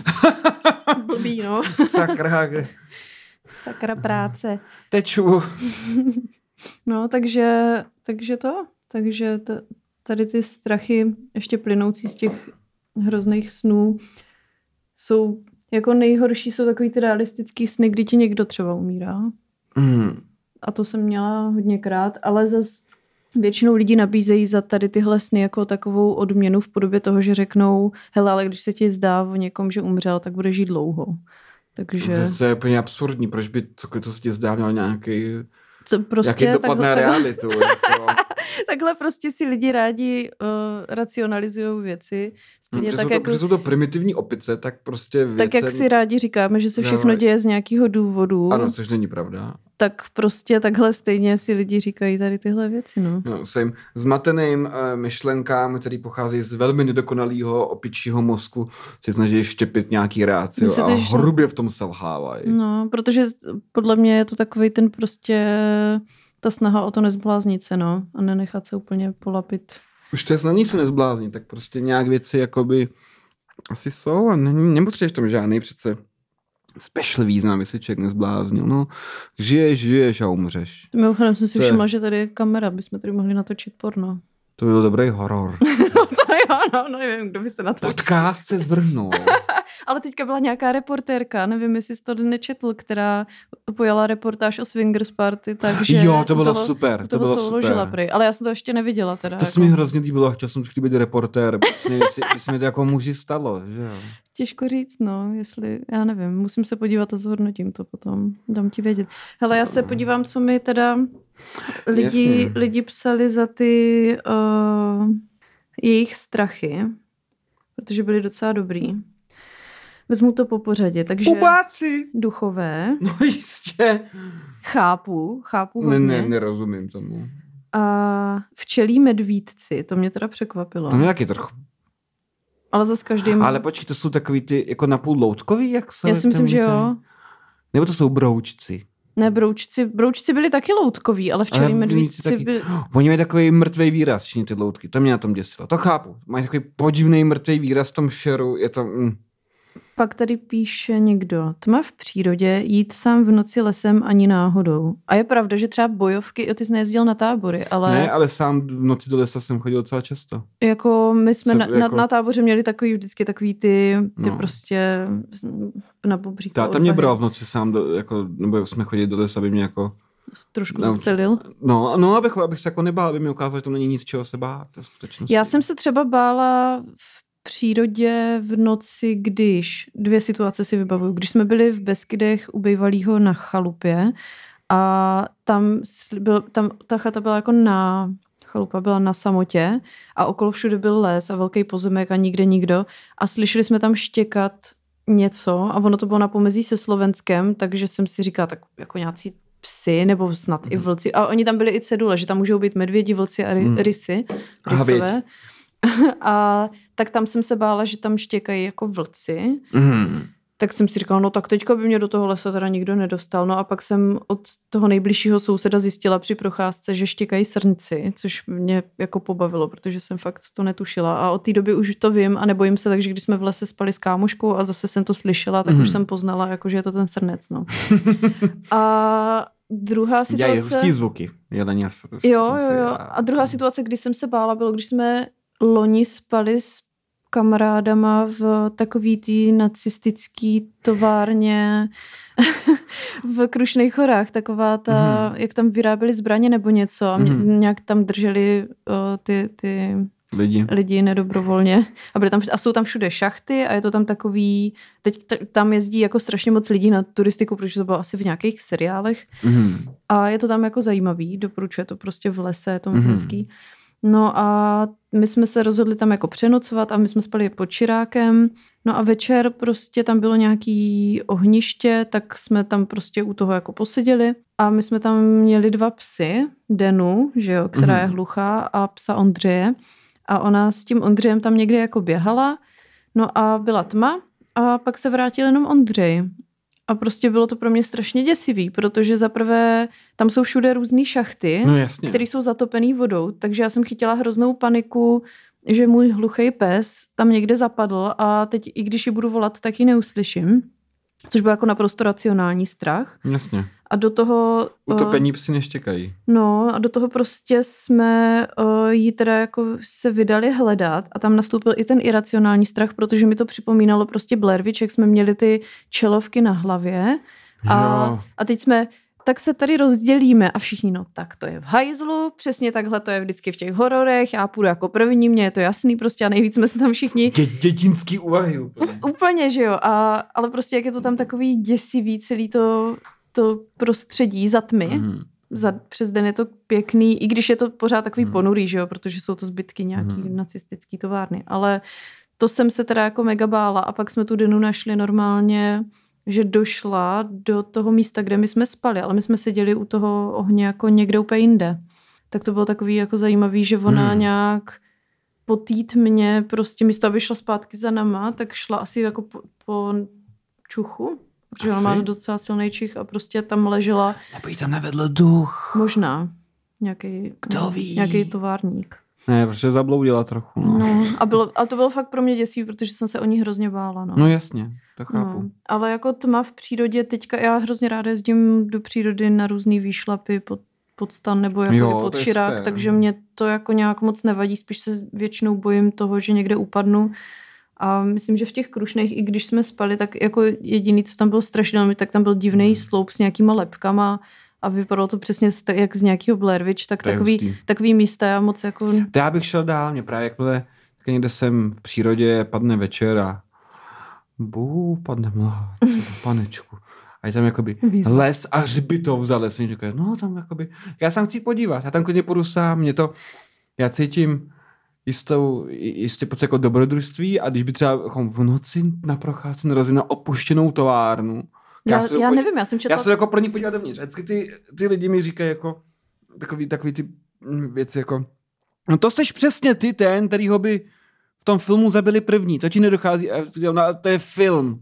Blbý, no. sakra, Sakra práce. teču. No, takže, takže to. Takže t- tady ty strachy, ještě plynoucí z těch hrozných snů, jsou jako nejhorší jsou takový ty realistický sny, kdy ti někdo třeba umírá. Mm. A to jsem měla hodněkrát, ale zas většinou lidi nabízejí za tady tyhle sny jako takovou odměnu v podobě toho, že řeknou, hele, ale když se ti zdá o někom, že umřel, tak bude žít dlouho. Takže To je úplně absurdní, proč by cokoliv, co se ti zdá, měl nějaký, co prostě jaký dopad na takhle, realitu. jako. takhle prostě si lidi rádi uh, racionalizují věci. Stejně Protože tak, jsou, to, jako, jsou to primitivní opice, tak prostě tak jak věcem- si rádi říkáme, že se všechno Dávají. děje z nějakého důvodu, Ano, což není pravda. Tak prostě takhle stejně si lidi říkají tady tyhle věci. No. No, svým zmateným uh, myšlenkám, který pochází z velmi nedokonalého opičího mozku, se snaží štěpit nějaký Myslíte, a se- hrubě v tom selhávají. No, protože podle mě je to takový ten prostě ta snaha o to nezbláznit se, no, a nenechat se úplně polapit. Už to je snad se nezblázní, tak prostě nějak věci jakoby asi jsou a není, nepotřebuješ tam žádný přece special význam, se člověk nezbláznil. No, žiješ, žiješ a umřeš. Mimochodem jsem si je- všimla, že tady je kamera, bychom tady mohli natočit porno. To byl dobrý horor. No to jo, no, no nevím, kdo by se na to... Podcast se zvrhnul. Ale teďka byla nějaká reportérka, nevím, jestli jsi to nečetl, která pojala reportáž o swingers party, takže... jo, to bylo toho- super. To toho bylo super. prej, ale já jsem to ještě neviděla teda. To jako. se mi hrozně líbilo, chtěl jsem vždycky být reportér, jestli, jestli mi to jako muži stalo, že jo. Těžko říct, no, jestli, já nevím, musím se podívat a zhodnotím to potom, dám ti vědět. Hele, já se podívám, co mi teda lidi, Jasně. lidi psali za ty uh, jejich strachy, protože byly docela dobrý. Vezmu to po pořadě, takže Ubáci! duchové, No jistě. chápu, chápu Ne, hodně. ne, nerozumím tomu. A včelí medvídci, to mě teda překvapilo. To mě taky trochu. Ale zase každým... Ale počkej, to jsou takový ty jako napůl loutkový, jak se já si myslím, že jo. Nebo to jsou broučci. Ne, broučci, broučci byli taky loutkoví, ale včelí medvídci taky- byli... Oni mají takový mrtvý výraz, všichni ty loutky. To mě na tom děsilo. To chápu. Mají takový podivný mrtvý výraz v tom šeru. Je to... Mm. Pak tady píše někdo, tma v přírodě, jít sám v noci lesem ani náhodou. A je pravda, že třeba bojovky, jo, ty jsi nejezdil na tábory, ale, Ne, ale sám v noci do lesa jsem chodil docela často. jako my jsme Co- na, jako- na táboře měli takový vždycky takový ty, ty No. prostě na bobříku. Táta mě bral v noci sám, do, jako, nebo jsme chodili do lesa, aby mě jako... Trošku No. zacelil. No, no abych, abych se jako nebál, aby mi ukázal, že to není nic, čeho se bát. Já jsem se třeba bála v přírodě v noci, když, dvě situace si vybavuju, když jsme byli v Beskydech u bývalého na chalupě a tam, byl, tam ta chata byla jako na, chalupa byla na samotě a okolo všude byl les a velký pozemek a nikde nikdo a slyšeli jsme tam štěkat něco a ono to bylo na pomezí se Slovenskem, takže jsem si říkala, tak jako nějací psy nebo snad i Mhm. vlci. A oni tam byli i cedule, že tam můžou být medvědi, vlci a ry, Mhm. rysy, rysové. A tak tam jsem se bála, že tam štěkají jako vlci. Mm. Tak jsem si říkala, no tak teďka by mě do toho lesa teda nikdo nedostal. No a pak jsem od toho nejbližšího souseda zjistila při procházce, že štěkají srnci, což mě jako pobavilo, protože jsem fakt to netušila. A od té doby už to vím a nebojím se, takže když jsme v lese spali s kámoškou a zase jsem to slyšela, tak Mhm. už jsem poznala, jako, že je to ten srnec. No. a druhá Dělají situace... hustý zvuky. S- Jo, jo, jo. A druhá situace, kdy jsem se bála, bylo, když jsme loni spali s kamarádama v takový tý nacistický továrně v Krušných horách, taková ta, Mhm. jak tam vyráběli zbraně nebo něco a mě, Mhm. nějak tam drželi uh, ty, ty Lidi. lidi nedobrovolně. A, byly tam, a jsou tam všude šachty a je to tam takový, teď t- tam jezdí jako strašně moc lidí na turistiku, protože to bylo asi v nějakých seriálech Mm. a je to tam jako zajímavý, doporučuje to prostě v lese, je to moc Mhm. hezký. No a my jsme se rozhodli tam jako přenocovat a my jsme spali pod Čirákem. No a večer prostě tam bylo nějaký ohniště, tak jsme tam prostě u toho jako poseděli. A my jsme tam měli dva psy, Denu, že jo, která mm. je hluchá, a psa Ondřeje. A ona s tím Ondřejem tam někde jako běhala. No a byla tma a pak se vrátil jenom Ondřej. A prostě bylo to pro mě strašně děsivý, protože zaprvé tam jsou všude různé šachty, No které jsou zatopený vodou, takže já jsem chytila hroznou paniku, že můj hluchý pes tam někde zapadl a teď i když ji budu volat, tak ji neuslyším. Což byl jako naprosto racionální strach. Jasně. A do toho... eh, Utopení psy neštěkají. No a do toho prostě jsme uh, jí teda jako se vydali hledat a tam nastoupil i ten iracionální strach, protože mi to připomínalo prostě Blair Witch, jak jsme měli ty čelovky na hlavě a, Jo. a teď jsme tak se tady rozdělíme a všichni, no tak to je v hajzlu, přesně takhle to je vždycky v těch hororech, já půjdu jako první, mně je to jasný prostě a nejvíc jsme se tam všichni Dě, dětinský úvahy úplně. Úplně, že jo, a, ale prostě jak je to tam takový děsivý celý to, to prostředí za tmy, Mhm. za, přes den je to pěkný, i když je to pořád takový Hmm. ponurý, že jo, protože jsou to zbytky nějaký Hmm. nacistický továrny, ale to jsem se teda jako mega bála a pak jsme tu Denu našli normálně, že došla do toho místa, kde my jsme spali, ale my jsme seděli u toho ohně jako někde úplně jinde. Tak to bylo takový jako zajímavý, že ona Hmm. nějak po té tmě prostě místo, aby šla zpátky za nama, tak šla asi jako po, po čuchu, protože ona má docela silný čich a prostě tam ležela Nebo jí tam nevedl duch. Možná. Nějaký, Kdo no, ví? nějaký továrník. Ne, protože zabloudila trochu. No, no. No, a, bylo, a to bylo fakt pro mě děsivý, protože jsem se o ní hrozně bála. No. no jasně, to chápu. No, ale jako tma v přírodě, teďka já hrozně ráda jezdím do přírody na různý výšlapy pod, pod stan nebo jako Jo, pod širák, takže mě to jako nějak moc nevadí, spíš se většinou bojím toho, že někde upadnu. A myslím, že v těch krušných, i když jsme spali, tak jako jediný, co tam bylo strašidelný, tak tam byl divný Hmm. sloup s nějakýma lepkama a vypadalo to přesně jak z nějakého Blair Witch, tak To takový, hustý. takový místa já moc jako... To já bych šel dál, mě právě jakmile tak někde jsem v přírodě, padne večer a bů, padne mlha, panečku. A je tam jakoby Výzva. les a hřbitov za les. Říkají, no tam jakoby, já se chci podívat, já tam klidně půjdu sám, mě to, já cítím jistou, jistě pocit jako dobrodružství a když by třeba v noci na procházce narazili na opuštěnou továrnu, Já, se já nevím, já jsem četla... já se jako pro ní podívat dovnitř. Vždycky ty, ty lidi mi říkají jako takový, takový ty mm, věci jako no to seš přesně ty ten, kterýho by v tom filmu zabili první. To ti nedochází. Já no, to je film.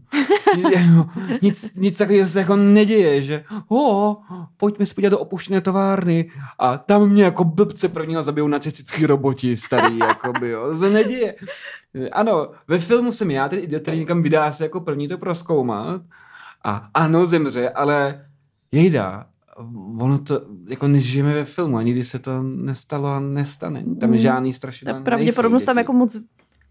Jako, nic, nic takového se jako neděje, že o, pojďme se podívat do opuštěné továrny a tam mě jako blbce prvního zabijou nacistický roboti starý, jakoby, jo. To se neděje. Ano, ve filmu jsem já, ten idiot, který někam vydá se jako první to proskoumat a ano, zemře, ale jejda, ono to, jako nežijeme ve filmu a nikdy se to nestalo a nestane. Tam je Mm. žádný Ta strašidelný. pravděpodobnost tam jako moc...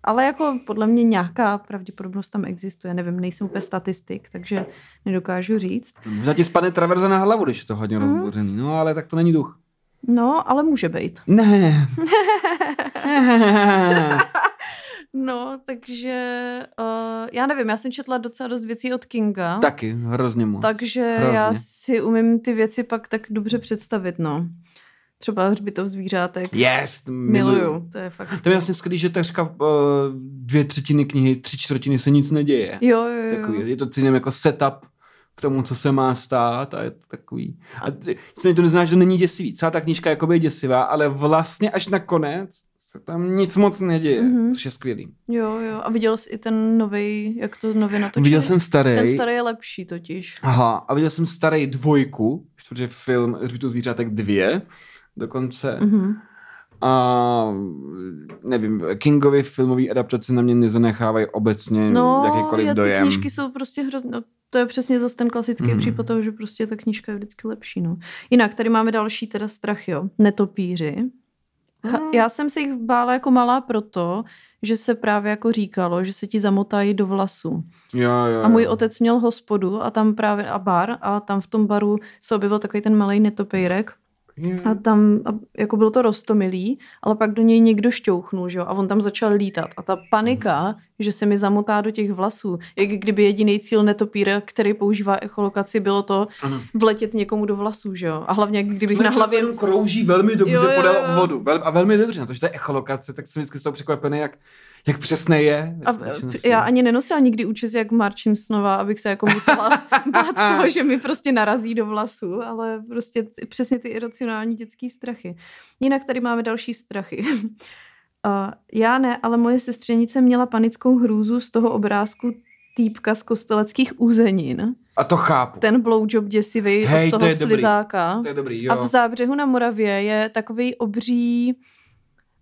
Ale jako podle mě nějaká pravděpodobnost tam existuje. Nevím, nejsem úplně statistik, takže nedokážu říct. Možná ti spadne traverza na hlavu, když je to hodně Mm. rozbořený. No, ale tak to není duch. No, ale může být. Ne. No, takže uh, já nevím, já jsem četla docela dost věcí od Kinga. Taky, hrozně moc. Takže Hrozně. já si umím ty věci pak tak dobře představit, no. Třeba hřbitov zvířátek. Yes, Miluju, to je fakt. To je jasně skvělý, že takřka uh, dvě třetiny knihy, tři čtvrtiny se nic neděje. Jo, jo, jo. Takový, je to celým jako setup k tomu, co se má stát a je to takový. A to neznamená, že to není děsivý. Celá ta knížka jakoby je děsivá, ale vlastně až na konec se tam nic moc neděje, Mhm. mm-hmm. což je skvělý. Jo, jo. A viděl jsi i ten nový, jak to nově natočili? Viděl jsem starý. Ten starý je lepší totiž. Aha, a viděl jsem starý dvojku, protože film Hřbitů zvířátek dvě, dokonce. Mm-hmm. Mhm. A nevím, Kingovy filmové adaptace na mě nezanechávají obecně No, jakýkoliv já, ty dojem. knížky jsou prostě hrozně... No, to je přesně zase ten klasický Mhm. mm. případ toho, že prostě ta knížka je vždycky lepší. No. Jinak, tady máme další teda strach, jo. Netopíři. Cha- Mm. Já jsem se jich bála jako malá proto, že se právě jako říkalo, že se ti zamotají do vlasu. Jo, jo, A můj jo. otec měl hospodu a tam právě a bar a tam v tom baru se objevil takový ten malý netopejrek. A tam, a jako bylo to rostomilý, ale pak do něj někdo šťouchnul, že jo, a on tam začal lítat. A ta panika, že se mi zamotá do těch vlasů, jak kdyby jediný cíl netopíra, který používá echolokaci, bylo to Ano. vletět někomu do vlasů, že jo. A hlavně, jak kdybych na hlavě... člověk krouží velmi dobře Jo, jo, podél jo. obvodu. Vel, a velmi dobře, na to, že to je echolokace, tak jsem vždycky z toho překvapený, jak, jak přesně je. A já ani nenosila nikdy účes jak Marčím Snova, abych se jako musela bát toho, že mi prostě narazí do vlasů, ale prostě t- přesně ty iracionální dětský strachy. Jinak tady máme další strachy. Uh, já ne, ale moje sestřenice měla panickou hrůzu z toho obrázku týpka z kosteleckých úzenin. A to chápu. Ten blowjob děsivý Hej, od to toho je dobrý. slizáka. To je dobrý, A jo. v Zábřehu na Moravě je takový obří,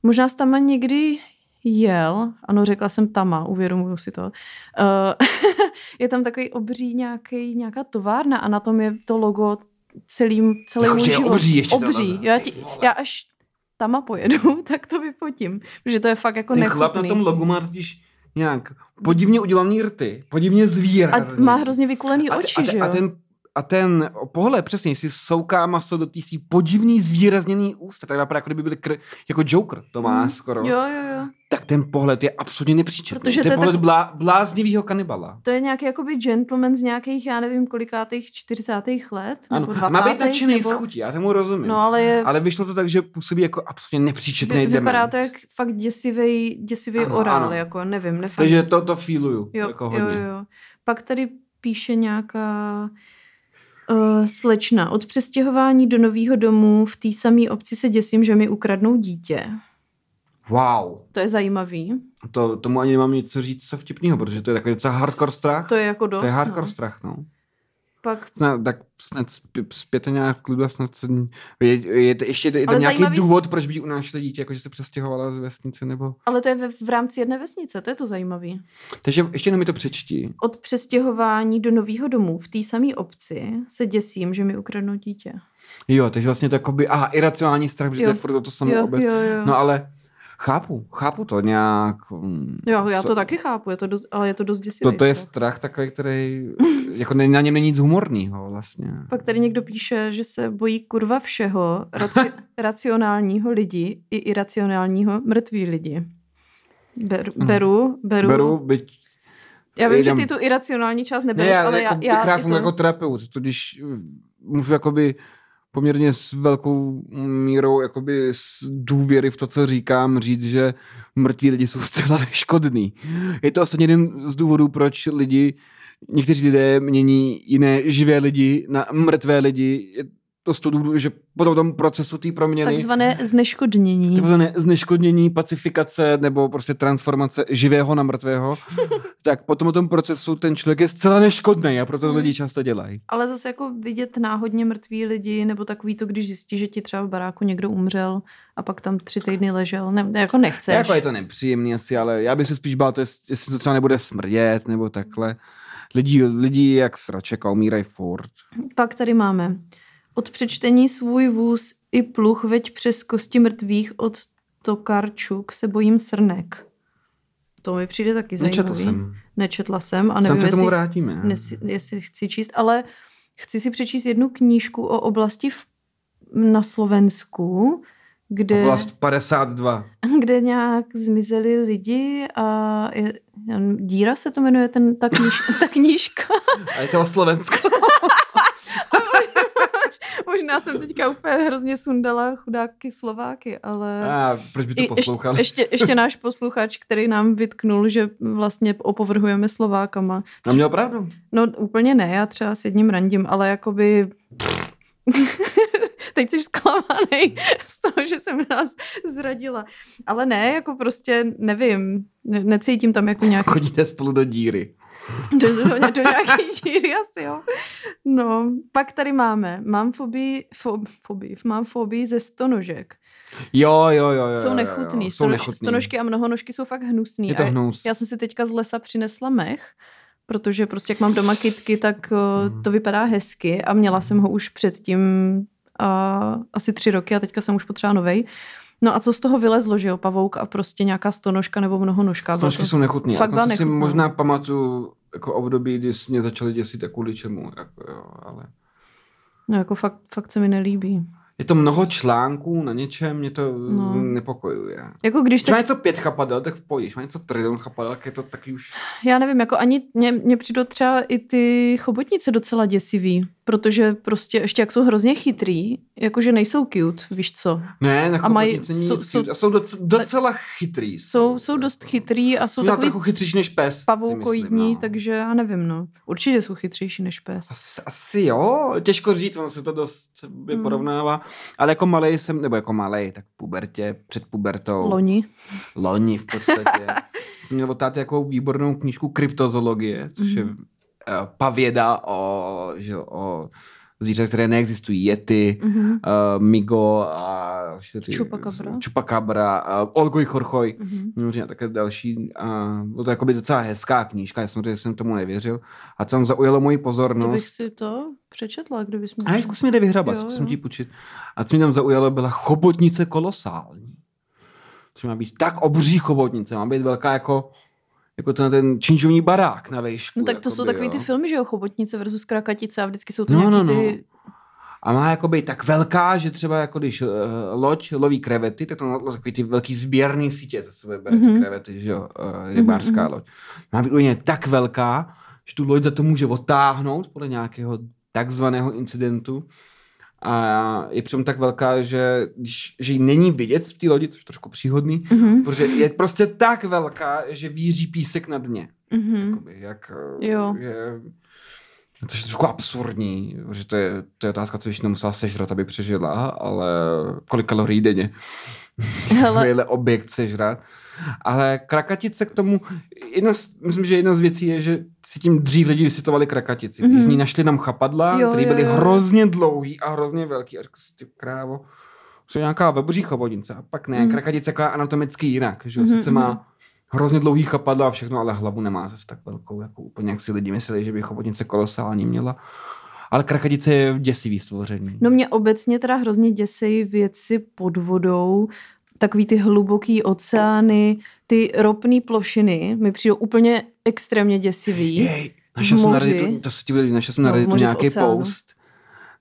možná jsi tam někdy jel, ano, řekla jsem tama, uvědomuju si to. Uh, je tam takový obří nějaký, nějaká továrna a na tom je to logo celým, celý Jako, můj že je život. obří ještě Obří. Já, ti, já až tama pojedu, tak to vyfotím, protože to je fakt jako Ten nechutný. chlap na tom logu má totiž nějak podivně udělaný rty, podivně a zvýrazný. má hrozně vykulený a, oči, a, že te- jo? a ten a ten pohled, přesně, si souká maso do svý podivný zvýrazněný ústa, tak vypadá, jako kdyby byl kr- jako Joker, to má Mm. skoro. Jo, jo, jo. Tak ten pohled je absolutně nepříčetný. Protože to je to je pohled tak- blá, bláznivýho kanibala. To je nějaký jakoby gentleman z nějakých, já nevím, kolikátých 40. let, Ano, nebo a 20. má být nadšený nebo... z chutí, já tomu rozumím. No ale je, Ale vyšlo to tak, že působí jako absolutně nepříčetný Vy, vypadá dement. to jak fakt děsivý, děsivý Ano, orál, ano. jako nevím, nefakt. Takže to, to feeluju, jo, jako jo, hodně. jo. Pak tady píše nějaká uh, slečna. Od přestěhování do nového domu v té samé obci se děsím, že mi ukradnou dítě. Wow. To je zajímavý. To, tomu ani nemám nic co říct co vtipného, protože to je takový docela hardcore strach. To je jako dost. to je hardcore no. strach, no. Pak Snad, tak snad nějak v klidu a snad se, je, je, to ještě je to nějaký zajímavý- důvod, proč by unášeli dítě, jako že se přestěhovala z vesnice, nebo... Ale to je ve, v rámci jedné vesnice, to je to zajímavé. Takže ještě jenom mi to přečti. Od přestěhování do nového domu v té samé obci se děsím, že mi ukradnou dítě. Jo, takže vlastně to jakoby, aha, iracionální strach, Jo. to je furt to samé obec. jo, jo. No ale chápu, chápu to nějak. mm, jo, já to taky chápu, je to dost, ale je to dost děsivý To, to je strach. takový, který, jako ne- na něm není nic humorného vlastně. Pak tady někdo píše, že se bojí kurva všeho, raci- racionálního lidi i iracionálního mrtví lidi. Beru, Mhm. beru, beru. Beru, byť Já vím, jdem- že ty tu iracionální část Ne, nebereš, já, ale jako, já, já i funguji to... jako terapeut, to když můžu jakoby poměrně s velkou mírou jakoby s důvěry v to, co říkám, říct, že mrtví lidi jsou zcela neškodný. Je to ostatně jeden z důvodů, proč lidi, někteří lidé mění jiné živé lidi na mrtvé lidi. Je to z toho důvodu, že po tom procesu té proměny Takzvané zneškodnění. takzvané zneškodnění, pacifikace nebo prostě transformace živého na mrtvého, tak po tom, tom procesu ten člověk je zcela neškodný a proto to lidi často dělají. Ale zase jako vidět náhodně mrtví lidi, nebo takový to, když zjistí, že ti třeba v baráku někdo umřel a pak tam tři týdny ležel, ne, jako nechceš. Jako je to nepříjemný asi, ale já bych se spíš bál, to jest, jestli to třeba nebude smrdět nebo takhle. Lidi, lidi jak sraček a umírají furt. Pak tady máme. Od přečtení svůj vůz i pluch veď přes kosti mrtvých od Tokarčuk se bojím srnek. To mi přijde taky zajímavý. jsem. Nečetla jsem a nevím, se tomu jestli, vrátíme. nesi, jestli chci číst, ale chci si přečíst jednu knížku o oblasti v, na Slovensku, kde, Oblast 52. kde nějak zmizeli lidi a je, díra se to jmenuje ten, ta, kníž, ta knížka. A je to o Slovensku. Možná jsem teďka úplně hrozně sundala chudáky Slováky, ale... A proč by to poslouchali? Ještě, ještě, ještě náš posluchač, který nám vytknul, že vlastně opovrhujeme Slovákama. A měl pravdu. No úplně ne, já třeba s jedním randím, ale jakoby... Teď jsi zklamaný z toho, že jsem nás zradila. Ale ne, jako prostě nevím, ne, necítím tam jako nějaký Chodíte spolu do díry. Do, do, do, nějaký díry asi, jo. No, pak tady máme, mám fobii, fo, fobii, mám fobii ze stonožek. Jo, jo, jo. jo Jsou jo, nechutný, jo, Stono, Jsou nechutný. stonožky a mnohonožky jsou fakt hnusný. Je to A hnus. Já jsem si teďka z lesa přinesla mech, protože prostě jak mám doma kytky, tak uh, to vypadá hezky a měla jsem ho už předtím uh, asi tři roky a teďka jsem už potřeba novej. No a co z toho vylezlo, že jo, pavouk a prostě nějaká stonožka nebo mnohonožka. Bylo Stonožky to- jsou nechutný. Fakt byla si možná pamatuju jako období, kdy mě začali děsit a kvůli čemu. Jako, jo, ale... No jako fakt, fakt se mi nelíbí. je to mnoho článků na něčem, mě to No. nepokojuje. Jako když se má něco pět chapadel, tak v. Když má něco trilion chapadel, tak je to taky už... Já nevím, jako ani mě, mě přijdou třeba i ty chobotnice docela děsivý, protože prostě ještě jak jsou hrozně chytrý, jakože nejsou cute, víš co. Ne, na A mají- jsou- jsou- a jsou docela, docela chytrý. Jsou, jsou dost chytrý a jsou Jsou takový trochu chytřejší než pes. pavoukoidní, no. takže já nevím, no. Určitě jsou chytřejší než pes. Asi, asi jo, těžko říct, ono se to dost Hmm. porovnává. Ale jako malej jsem, nebo jako malej, tak v pubertě, před pubertou. Loni. Loni v podstatě. jsem měl od jako výbornou knížku Kryptozoologie, což je Mhm. Pavěda o, že, o zvířat, které neexistují. Yeti, Mhm. uh, Migo a ty- Chupacabra. Chupacabra, uh, Olgoj Chorchoj. Mhm. Možná také další. A bylo to jakoby docela hezká knížka, já samozřejmě jsem tomu nevěřil. A co tam zaujalo moji To pozornost. bych si to přečetla, kdybys mi A zkus mi jde vyhrabat, zkusím ti půjčit. A co mi tam zaujalo, byla chobotnice kolosální. Což má být tak obří chobotnice, má být velká jako, jako ten, ten činžovní barák na vejšku. No tak to jsou jakoby, takový ty jo. filmy, že jo, chobotnice versus krakatice a vždycky jsou to No, nějaký no, no. ty... A má jako být tak velká, že třeba jako když uh, loď loví krevety, tak to má takový ty velký sběrný sítě, za sebe bere Mhm. ty krevety, že jo, uh, rybářská mhm. loď. Má být úplně tak velká, že tu loď za to může otáhnout podle nějakého takzvaného incidentu. A je přitom tak velká, že, že jí není vidět v té lodi, což je trošku příhodný, Mhm. protože je prostě tak velká, že víří písek na dně. Mhm. Jakoby, jak Jo. je... To je trošku absurdní, že to je, to je otázka, co ještě musela sežrat, aby přežila, ale kolik kalorií denně. Takovýhle objekt sežrat. Ale krakatice k tomu, jedna z, myslím, že jedna z věcí je, že si tím dřív lidi vysvětlovali krakatici. Mm-hmm. Mhm. Z ní našli nám chapadla, které byly jo. hrozně dlouhý a hrozně velký. A řekl si, ty krávo, jsou nějaká webří chobotnice. A pak ne, Mhm. mm. krakatice taková anatomicky jinak. Že? Mhm, Sice má hrozně dlouhý chapadla a všechno, ale hlavu nemá zase tak velkou, jako úplně jak si lidi mysleli, že by chobotnice kolosální měla. Ale krakatice je děsivý stvoření. No mě obecně teda hrozně děsejí věci pod vodou, takový ty hluboký oceány, ty ropné plošiny mi přijdou úplně extrémně děsivý. Jej, našel jsem na moři. Redditu, to se ti bude, našel jsem na No, Redditu nějaký post.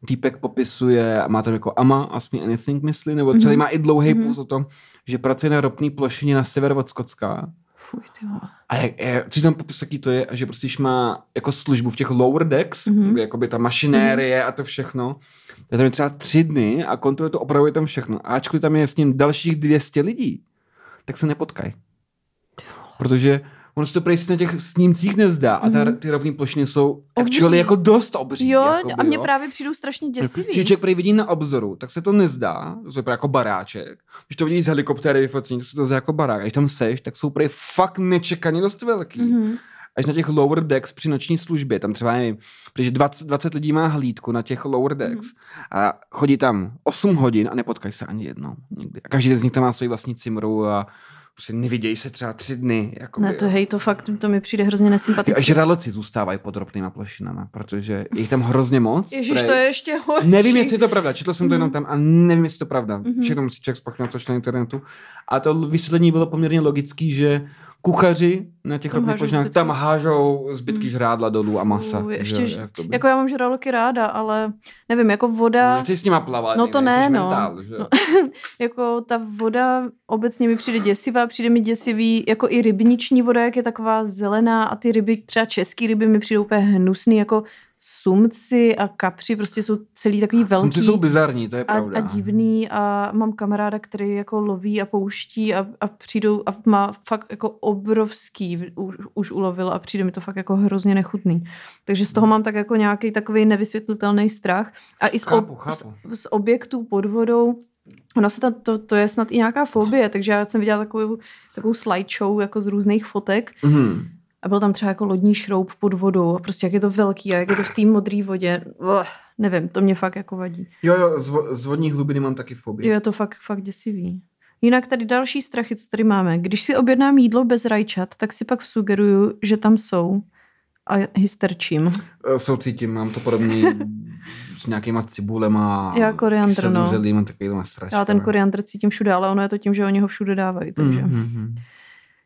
Týpek popisuje, a má tam jako Ama, Ask Me Anything, myslím, nebo celý Mhm. má i dlouhý Mhm. post o tom, že pracuje na ropné plošině na sever od Skotska. Fuj, ty vole. A jak, je, co tam popis, jaký to je, že prostě když má jako službu v těch lower decks, Mhm. mm-hmm. jakoby ta mašinérie a to všechno, tak tam je třeba tři dny a kontroluje to, opravuje tam všechno. A ačkoliv tam je s ním dalších 200 lidí, tak se nepotkají. Protože ono se to prej na těch snímcích nezdá a ta, Mhm. ty rovné plošiny jsou actually jako dost obří. Jo, jakoby, a mně jo. právě přijdou strašně děsivý. Když člověk prý vidí na obzoru, tak se to nezdá, to je jako baráček. Když to vidí z helikoptéry vyfocení, tak se to zdá jako barák. A když tam seš, tak jsou prý fakt nečekaně dost velký. Mm-hmm. Mhm. Až na těch lower decks při noční službě, tam třeba nevím, protože 20, 20 lidí má hlídku na těch lower decks Mhm. a chodí tam 8 hodin a nepotkají se ani jednou nikdy. A každý z nich tam má svoji vlastní cimru a prostě nevidějí se třeba tři dny. Jakoby, Ne, to jo. hej, to fakt, to mi přijde hrozně nesympatické. žraloci zůstávají pod ropnýma plošinama, protože je jich tam hrozně moc. Ježíš, prej- to je ještě horší. Nevím, jestli je to pravda, četl jsem to jenom Mhm. tam a nevím, jestli je to pravda. Mhm. Všechno musí člověk spochybnit, což na internetu. A to vysvětlení bylo poměrně logický, že kuchaři na těch Tam ropných plošinách tam hážou zbytky Mhm. žrádla dolů a masa. Že ještě, že- jakoby. Jako já mám žraloky ráda, ale nevím, jako voda... Nechci s nima plavat, No to ne, no. Mentál, že? No. jako ta voda obecně mi přijde děsivá, přijde mi děsivý, jako i rybniční voda, jak je taková zelená a ty ryby, třeba český ryby mi přijdou úplně hnusný, jako sumci a kapři, prostě jsou celý takový velký. Sumci jsou bizarní, to je a, pravda. a divný a mám kamaráda, který jako loví a pouští a, a přijdou a má fakt jako obrovský, už, už ulovil a přijde mi to fakt jako hrozně nechutný. Takže z toho Hmm. mám tak jako nějaký takový nevysvětlitelný strach a i z, Chápu, ob, chápu. z, z objektů pod vodou Ona se tam, to, to je snad i nějaká fobie, takže já jsem viděla takovou, takovou slideshow jako z různých fotek Mhm. A byl tam třeba jako lodní šroub pod vodou a prostě jak je to velký a jak je to v té modré vodě. Ugh, nevím, to mě fakt jako vadí. Jo, jo, z, z vodní hlubiny mám taky fobii. Jo, je to fakt, fakt děsivý. Jinak tady další strachy, co tady máme. Když si objednám jídlo bez rajčat, tak si pak sugeruju, že tam jsou a hysterčím. Eh, Soucítím, mám to podobný s nějakýma cibulema. Já koriandr, no. zelím. Já ten koriandr cítím všude, ale ono je to tím, že oni ho všude dávají. Takže. Mm, mm, mm.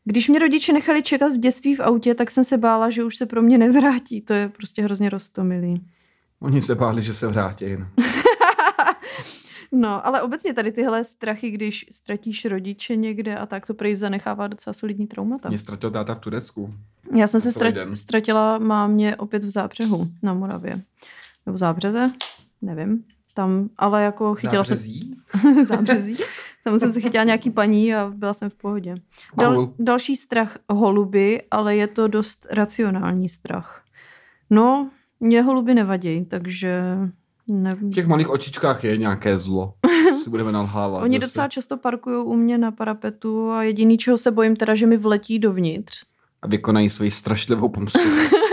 Když mě rodiče nechali čekat v dětství v autě, tak jsem se bála, že už se pro mě nevrátí. To je prostě hrozně roztomilý. Oni se báli, že se vrátí. No. No, ale obecně tady tyhle strachy, když ztratíš rodiče někde a tak, to prý zanechává docela solidní traumata. Mě ztratil táta v Turecku. Já jsem se ztratila mámě opět v Zábřehu na Moravě. Nebo v Zábřeze, nevím. Tam, ale jako chytila Zábřezí? jsem Zábřezí. Tam jsem se chytila nějaký paní a byla jsem v pohodě. Dal, Cool. další strach holuby, ale je to dost racionální strach. No, mě holuby nevadí, takže ne, V těch malých očičkách je nějaké zlo. si budeme nalhávat. Oni zase. docela často parkují u mě na parapetu a jediný, čeho se bojím, teda, že mi vletí dovnitř. A vykonají svoji strašlivou pomstu.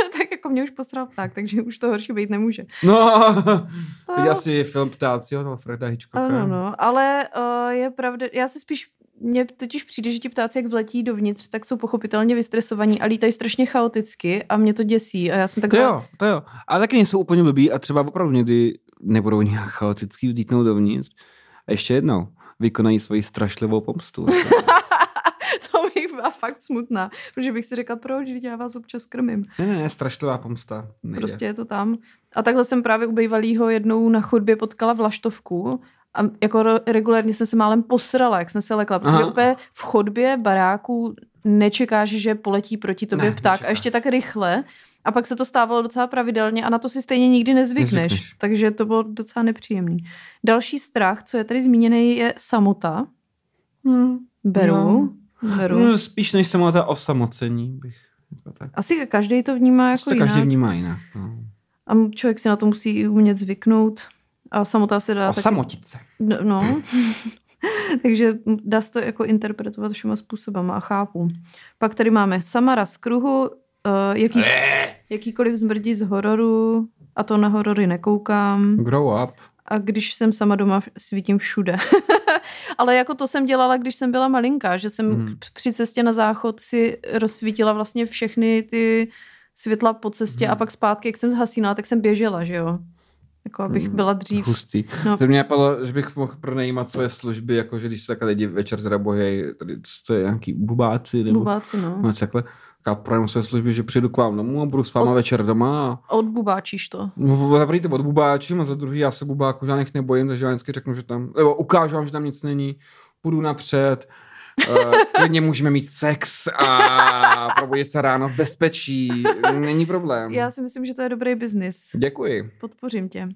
jako mě už posral pták, takže už to horší být nemůže. No, viděl jsi film Ptáci od Alfreda Hitchcocka? Ano, no, ale uh, je pravda, já se spíš, mně totiž přijde, že ti ptáci, jak vletí dovnitř, tak jsou pochopitelně vystresovaní a lítají strašně chaoticky a mě to děsí a já jsem To taková... jo, to jo. Ale taky nejsou úplně blbý a třeba opravdu někdy nebudou nějak chaoticky vlítnout dovnitř. A ještě jednou, vykonají svoji strašlivou pomstu. to bych byla fakt smutná, protože bych si řekla, proč, když já vás občas krmím. ne, ne, ne, strašlivá pomsta. Nejde. Prostě je to tam. A takhle jsem právě u bývalýho jednou na chodbě potkala vlaštovku a jako regulérně jsem se málem posrala, jak jsem se lekla, protože Aha. úplně v chodbě baráku nečekáš, že poletí proti tobě Ne, pták a nečekáš. ještě tak rychle. A pak se to stávalo docela pravidelně a na to si stejně nikdy nezvykneš. Nezvykneš. Takže to bylo docela nepříjemný. Další strach, co je tady zmíněný, je samota. Hmm. Beru. No. Beru. No, spíš než samotné osamocení bych. Tak. Asi každý to vnímá jako to jinak. každý vnímá jinak. No. A člověk si na to musí umět zvyknout. A samota se dá taky... Osamotit se. No, no. takže dá se to jako interpretovat všema způsobama a chápu. Pak tady máme Samara z kruhu, uh, jaký, jakýkoliv zmrdí z hororu, a to na horory nekoukám. Grow up. A když jsem sama doma, svítím všude. Ale jako to jsem dělala, když jsem byla malinká, že jsem hmm. při cestě na záchod si rozsvítila vlastně všechny ty světla po cestě Mhm. a pak zpátky, jak jsem zhasínala, tak jsem běžela, že jo. Jako abych Mhm. byla dřív. Hustý. No. To mě napadlo, že bych mohl pronajímat svoje služby, jako že když se takhle lidi večer teda bojí, tady co to je, nějaký bubáci nebo Bubáci, no. no, takhle. Já pronajmu své služby, že přijdu k vám domů a budu s váma Od- večer doma a A Odbubáčíš to. No, za první to odbubáčím a za druhý já se bubáku žádných nebojím, takže já vždycky řeknu, že tam, nebo ukážu vám, že tam nic není, půjdu napřed, uh, klidně můžeme mít sex a probudit se ráno v bezpečí, není problém. Já si myslím, že to je dobrý biznis. Děkuji. Podpořím tě.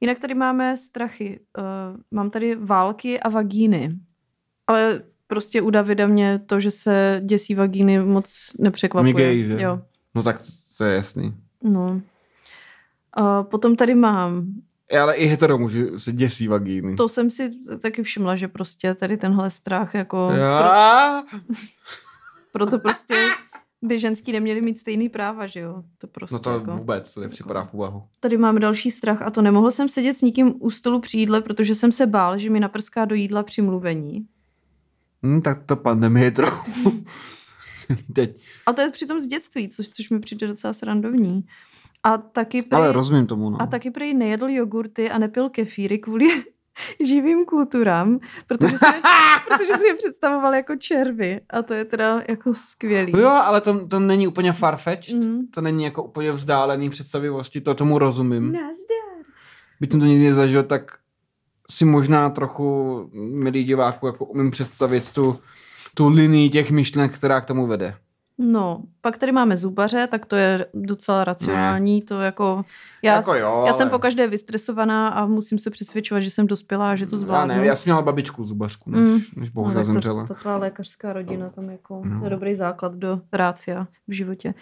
Jinak tady máme strachy. Uh, mám tady války a vagíny. Ale prostě u Davida mě to, že se děsí vagíny, moc nepřekvapuje. Migej, že? Jo. No tak to je jasný. No. Uh, potom tady mám, Ale i hetero muži se děsí vagíny. to jsem si taky všimla, že prostě tady tenhle strach, jako pro, Já? proto prostě by ženský neměli mít stejný práva, že jo? To prostě No to jako... vůbec, to nepřipadá v úvahu. Tady mám další strach a to nemohl jsem sedět s nikým u stolu při jídle, protože jsem se bál, že mi naprská do jídla při mluvení. Hm, tak to pandemie trochu. Teď. A to je přitom z dětství, což, což mi přijde docela srandovní. A taky prej, Ale rozumím tomu, no. a taky prej nejedl jogurty a nepil kefíry kvůli živým kulturám, protože si, protože si je představoval jako červy. A to je teda jako skvělý. Jo, ale to, to není úplně farfetched. Mm. To není jako úplně vzdálený představivosti, to tomu rozumím. Nazdar. Byť jsem to nikdy nezažil, tak si možná trochu, milý diváku, jako umím představit tu, tu linii těch myšlenek, která k tomu vede. No, pak tady máme zubaře, tak to je docela racionální, to jako... Já, Jako jo, já jsem ale- po každé vystresovaná a musím se přesvědčovat, že jsem dospělá a že to Já zvládnu. ne, já jsem měla babičku zubařku, než, Mm. než No, bohužel to- zemřela. Ta tvá lékařská rodina tam jako, No. to je dobrý základ do rácia v životě.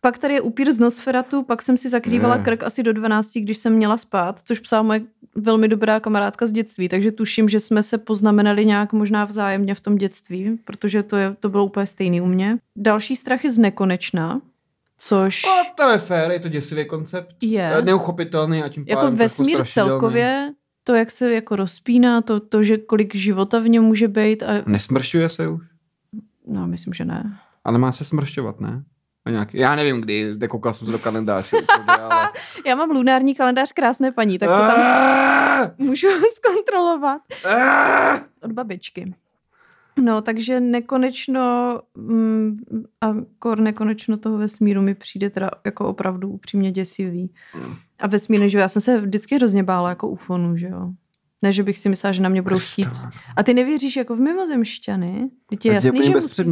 Pak tady je upír z Nosferatu, pak jsem si zakrývala Ne. krk asi do 12, když jsem měla spát, což psala moje velmi dobrá kamarádka z dětství, takže tuším, že jsme se poznamenali nějak možná vzájemně v tom dětství, protože to, je, to bylo úplně stejný u mě. Další strach je z nekonečna, což No, to je fér, je to děsivý koncept. je... Neuchopitelný a tím pádem jako vesmír celkově, to, jak se jako rozpíná, to, to, že kolik života v něm může být a Nesmršťuje se už, no, myslím, že ne. ale má se smršťovat, ne? A nějak, já nevím kdy, nekoukal jsem se do kalendáře, ale... Já mám lunární kalendář krásné paní, tak to tam můžu zkontrolovat od babičky. No, takže nekonečno mm, a kor nekonečno toho vesmíru mi přijde teda jako opravdu upřímně děsivý. Hmm. A vesmír, že jo, já jsem se vždycky hrozně bála jako ufonu, že jo. Ne, že bych si myslela, že na mě budou chtít. A ty nevěříš jako v mimozemšťany? Teď je jasný, že musí,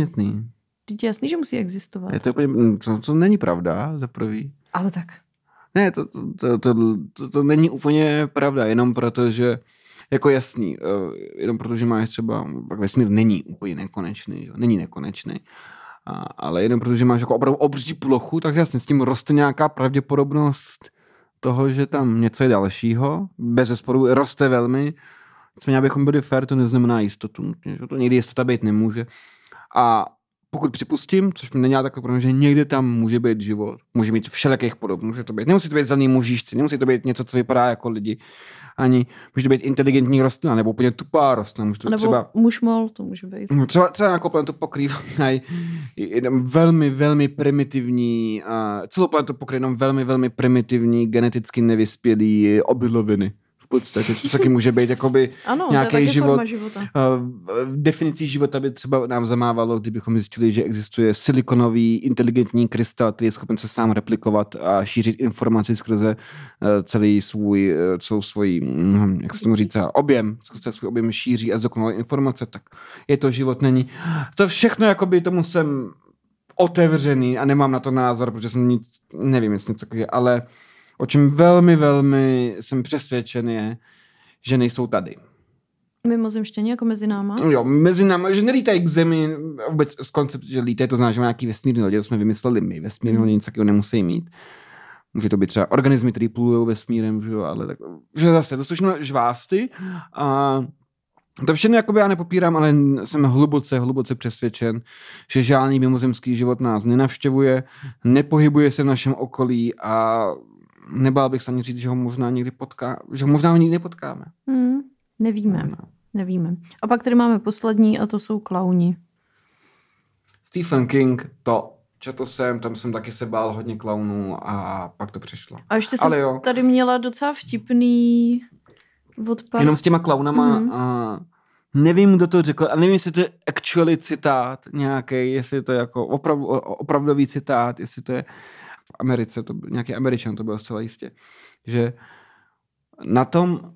teď je jasný, že musí existovat. Je to, úplně, to, to není pravda, za prvý. Ale tak. Ne, to, to, to, to, to, to není úplně pravda, jenom proto, že jako jasný, uh, jenom proto, že máš třeba, vesmír není úplně nekonečný, jo? není nekonečný, a, ale jenom proto, že máš jako opravdu obří plochu, tak jasně s tím roste nějaká pravděpodobnost toho, že tam něco je dalšího, bez zesporu roste velmi, nicméně abychom byli fair, to neznamená jistotu, že to někdy jistota být nemůže. A pokud připustím, což mi není takhle problém, že někde tam může být život, může mít všelijakých podob, může to být, nemusí to být zelený mužišci, nemusí to být něco, co vypadá jako lidi, ani může to být inteligentní rostlina, nebo úplně tupá rostlina. Může to nebo třeba, mušmol, to může být. No, třeba, třeba jako planetu pokrývají jenom velmi, velmi primitivní, uh, celou planetu pokrývají jenom velmi, velmi primitivní, geneticky nevyspělý obiloviny v podstatě, což taky může být jakoby ano, nějaký život. života. Uh, definicí života by třeba nám zamávalo, kdybychom zjistili, že existuje silikonový inteligentní krystal, který je schopen se sám replikovat a šířit informaci skrze uh, celý svůj, uh, celou svůj, hm, jak se tomu říct, objem, skrze svůj objem šíří a zdokonalé informace, tak je to život, není. To všechno jakoby tomu jsem otevřený a nemám na to názor, protože jsem nic, nevím, jestli něco takového, ale O čem velmi, velmi jsem přesvědčen je, že nejsou tady. Mimozemštění jako mezi náma? Jo, mezi náma, že nelítají k zemi, vůbec z koncept, že lítají, to znamená, že má nějaký vesmírný lodě, to jsme vymysleli my, vesmírný mm. nic takového nemusí mít. Může to být třeba organismy, které plují vesmírem, že jo, ale tak, že zase, to jsou všechno žvásty a to všechno jakoby já nepopírám, ale jsem hluboce, hluboce přesvědčen, že žádný mimozemský život nás nenavštěvuje, nepohybuje se v našem okolí a nebál bych se ani říct, že ho možná někdy potká, že ho možná nikdy nepotkáme. Hmm, nevíme, no. nevíme. A pak tady máme poslední a to jsou klauni. Stephen King, to četl jsem, tam jsem taky se bál hodně klaunů a pak to přešlo. A ještě jsem Ale jo. tady měla docela vtipný odpad. Jenom s těma klaunama mm. a nevím, kdo to řekl, a nevím, jestli to je actually citát nějaký, jestli to je jako opravdu, opravdový citát, jestli to je v Americe, to byl, nějaký Američan to byl zcela jistě, že na tom,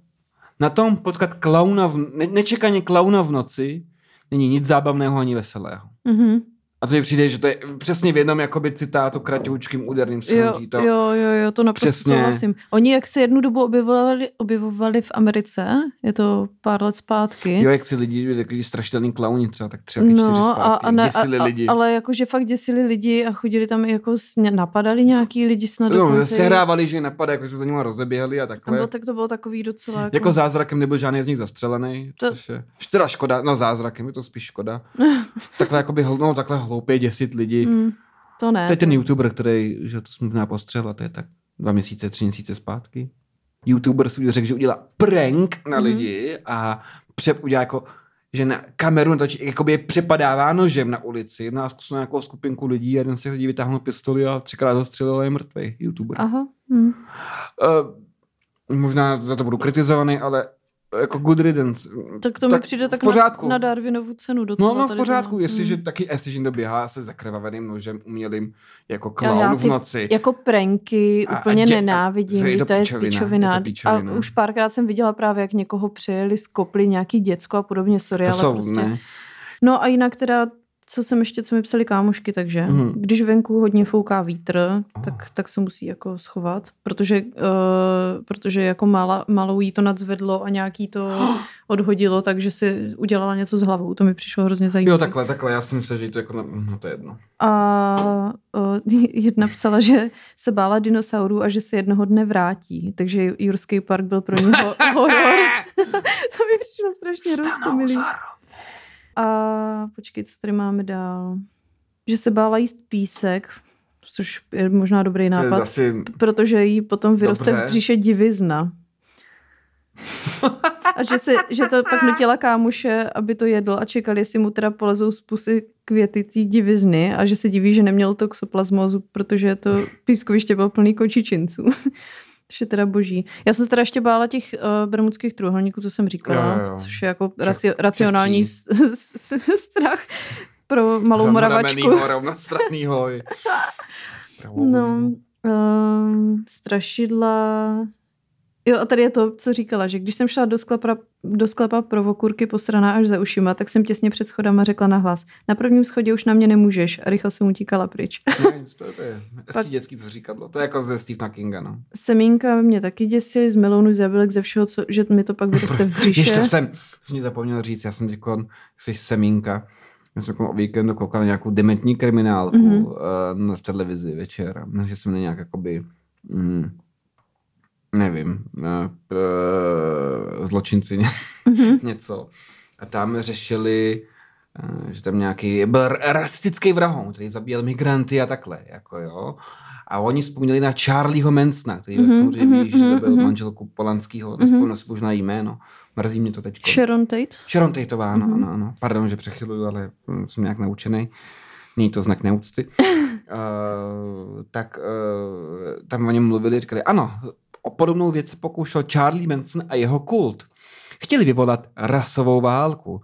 na tom potkat klauna, v, ne, nečekaně klauna v noci není nic zábavného ani veselého. Mm-hmm. A to mi přijde, že to je přesně v jednom jakoby citátu kratoučkým úderným jo, to jo, jo, jo, to naprosto přesně. souhlasím. Oni jak se jednu dobu objevovali, objevovali v Americe, je to pár let zpátky. Jo, jak si lidi, takový strašidelný klauni třeba, tak třeba no, čtyři zpátky, a, a ne, děsili a, lidi. Ale jakože fakt děsili lidi a chodili tam jako, napadali nějaký lidi snad no, dokonce. sehrávali, že napadají, jako se za nimi rozeběhali a takhle. Nebo tak to bylo takový docela jako... jako zázrakem nebyl žádný z nich zastřelený, to... což je, teda škoda, no zázrakem je to spíš škoda. takhle jakoby, no takhle hloupě děsit lidi. Mm, to ne. To je ten youtuber, který, že to jsem postřehla, to je tak dva měsíce, tři měsíce zpátky. Youtuber si řekl, že udělá prank na mm. lidi a přep udělá jako že na kameru natočí, jakoby je přepadává nožem na ulici, na nějakou skupinku lidí a jeden si lidí vytáhnul pistoli a třikrát ho střelil a je mrtvý youtuber. Aha. Hmm. Uh, možná za to budu kritizovaný, ale jako good riddance. Tak to mi přijde tak pořádku. Na, na Darwinovu cenu docela. No, no v pořádku, to jestliže hmm. taky jestliže doběhá se zakrvaveným nožem umělým jako klaun v noci. Jako pranky a, úplně a dě, nenávidím, a, to, je to, je píčovina. Je to píčovina. A už párkrát jsem viděla právě, jak někoho přijeli, skopli nějaký děcko a podobně, sorry, to ale jsou, prostě. Ne. No a jinak teda co jsem ještě, co mi psali kámošky, takže mm. když venku hodně fouká vítr, tak, tak se musí jako schovat, protože, uh, protože jako mala, malou jí to nadzvedlo a nějaký to odhodilo, takže si udělala něco s hlavou. To mi přišlo hrozně zajímavé. Jo, takhle, takhle, já si myslím, že to jako, no to je jedno. A uh, jedna psala, že se bála dinosaurů a že se jednoho dne vrátí, takže Jurský park byl pro ní horor. to mi přišlo strašně rostomilý. A počkej, co tady máme dál? Že se bála jíst písek, což je možná dobrý nápad, asi... protože jí potom vyroste Dobře. v břiše divizna. A že, se, že to pak nutila kámoše, aby to jedl a čekali, jestli mu teda polezou z pusy květy té divizny a že se diví, že neměl toxoplasmózu, protože to pískoviště bylo plný kočičinců. Což je teda boží. Já jsem se teda ještě bála těch uh, bermudských trůhelníků, co jsem říkala, jo, jo. což je jako raci- racionální strach pro malou moravačku. rovnostranýho. no, uh, strašidla. Jo, a tady je to, co říkala, že když jsem šla do sklepa, do sklepa pro vokurky posraná až za ušima, tak jsem těsně před schodama řekla na hlas. Na prvním schodě už na mě nemůžeš a rychle jsem utíkala pryč. Ne, to, je- to je hezký dětský, co říkadlo. To je jako ze Stephena Kinga, no. Semínka mě taky děsí, z melounu, z jablek, ze všeho, co, že mi to pak vyroste v břiše. Ještě jsem, jsem ti zapomněl říct, já jsem teď, jsi semínka, já jsem jako o víkendu koukal na nějakou dementní kriminálku Mhm. mm-hmm. v televizi večer, že jsem na nějak jakoby, mm, nevím, zločinci ně, Mhm. něco. A tam řešili, eh, že tam nějaký, byl rasistický vrahoun, který zabíjel migranty a takhle, jako jo. A oni vzpomněli na Charlieho Mansona, který Mhm, mm-hmm, samozřejmě mhm, víš, že to byl mhm. manželku Polanského, nespomínám si možná jméno, mrzí mě to teď. Sharon Tate? Sharon Tateová, ano, Mhm. ano, ano. Pardon, že přechyluju, ale hm, jsem nějak naučený. Není to znak neúcty. uh, tak uh, tam o něm mluvili, říkali, ano, o podobnou věc pokoušel Charlie Manson a jeho kult. Chtěli vyvolat rasovou válku.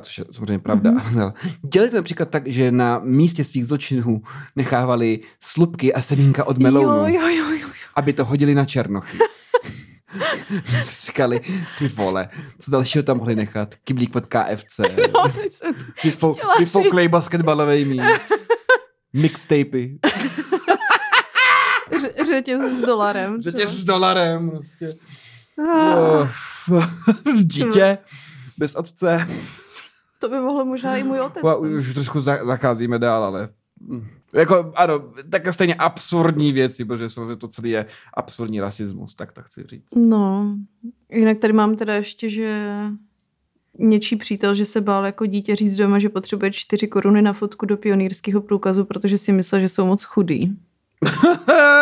Což je samozřejmě pravda. Mm-hmm. Dělali to například tak, že na místě svých zločinů nechávali slupky a semínka od melounu, Jo, jo, jo, jo. aby to hodili na černochy. Říkali, ty vole, co dalšího tam mohli nechat? Kyblík od KFC. No, Vyfou, vyfouklej basketbalový míč. Mixtapy. Ře- řetěz s dolarem. Tě s dolarem. Prostě. Ah, Oh. Dítě bez otce. to by mohlo možná i můj otec. Tam. už trošku za- zacházíme dál, ale... hm, Jako, ano, také stejně absurdní věci, protože samozřejmě to celé je absurdní rasismus, tak to chci říct. No, jinak tady mám teda ještě, že něčí přítel, že se bál jako dítě říct doma, že potřebuje čtyři koruny na fotku do pionýrského průkazu, protože si myslel, že jsou moc chudý.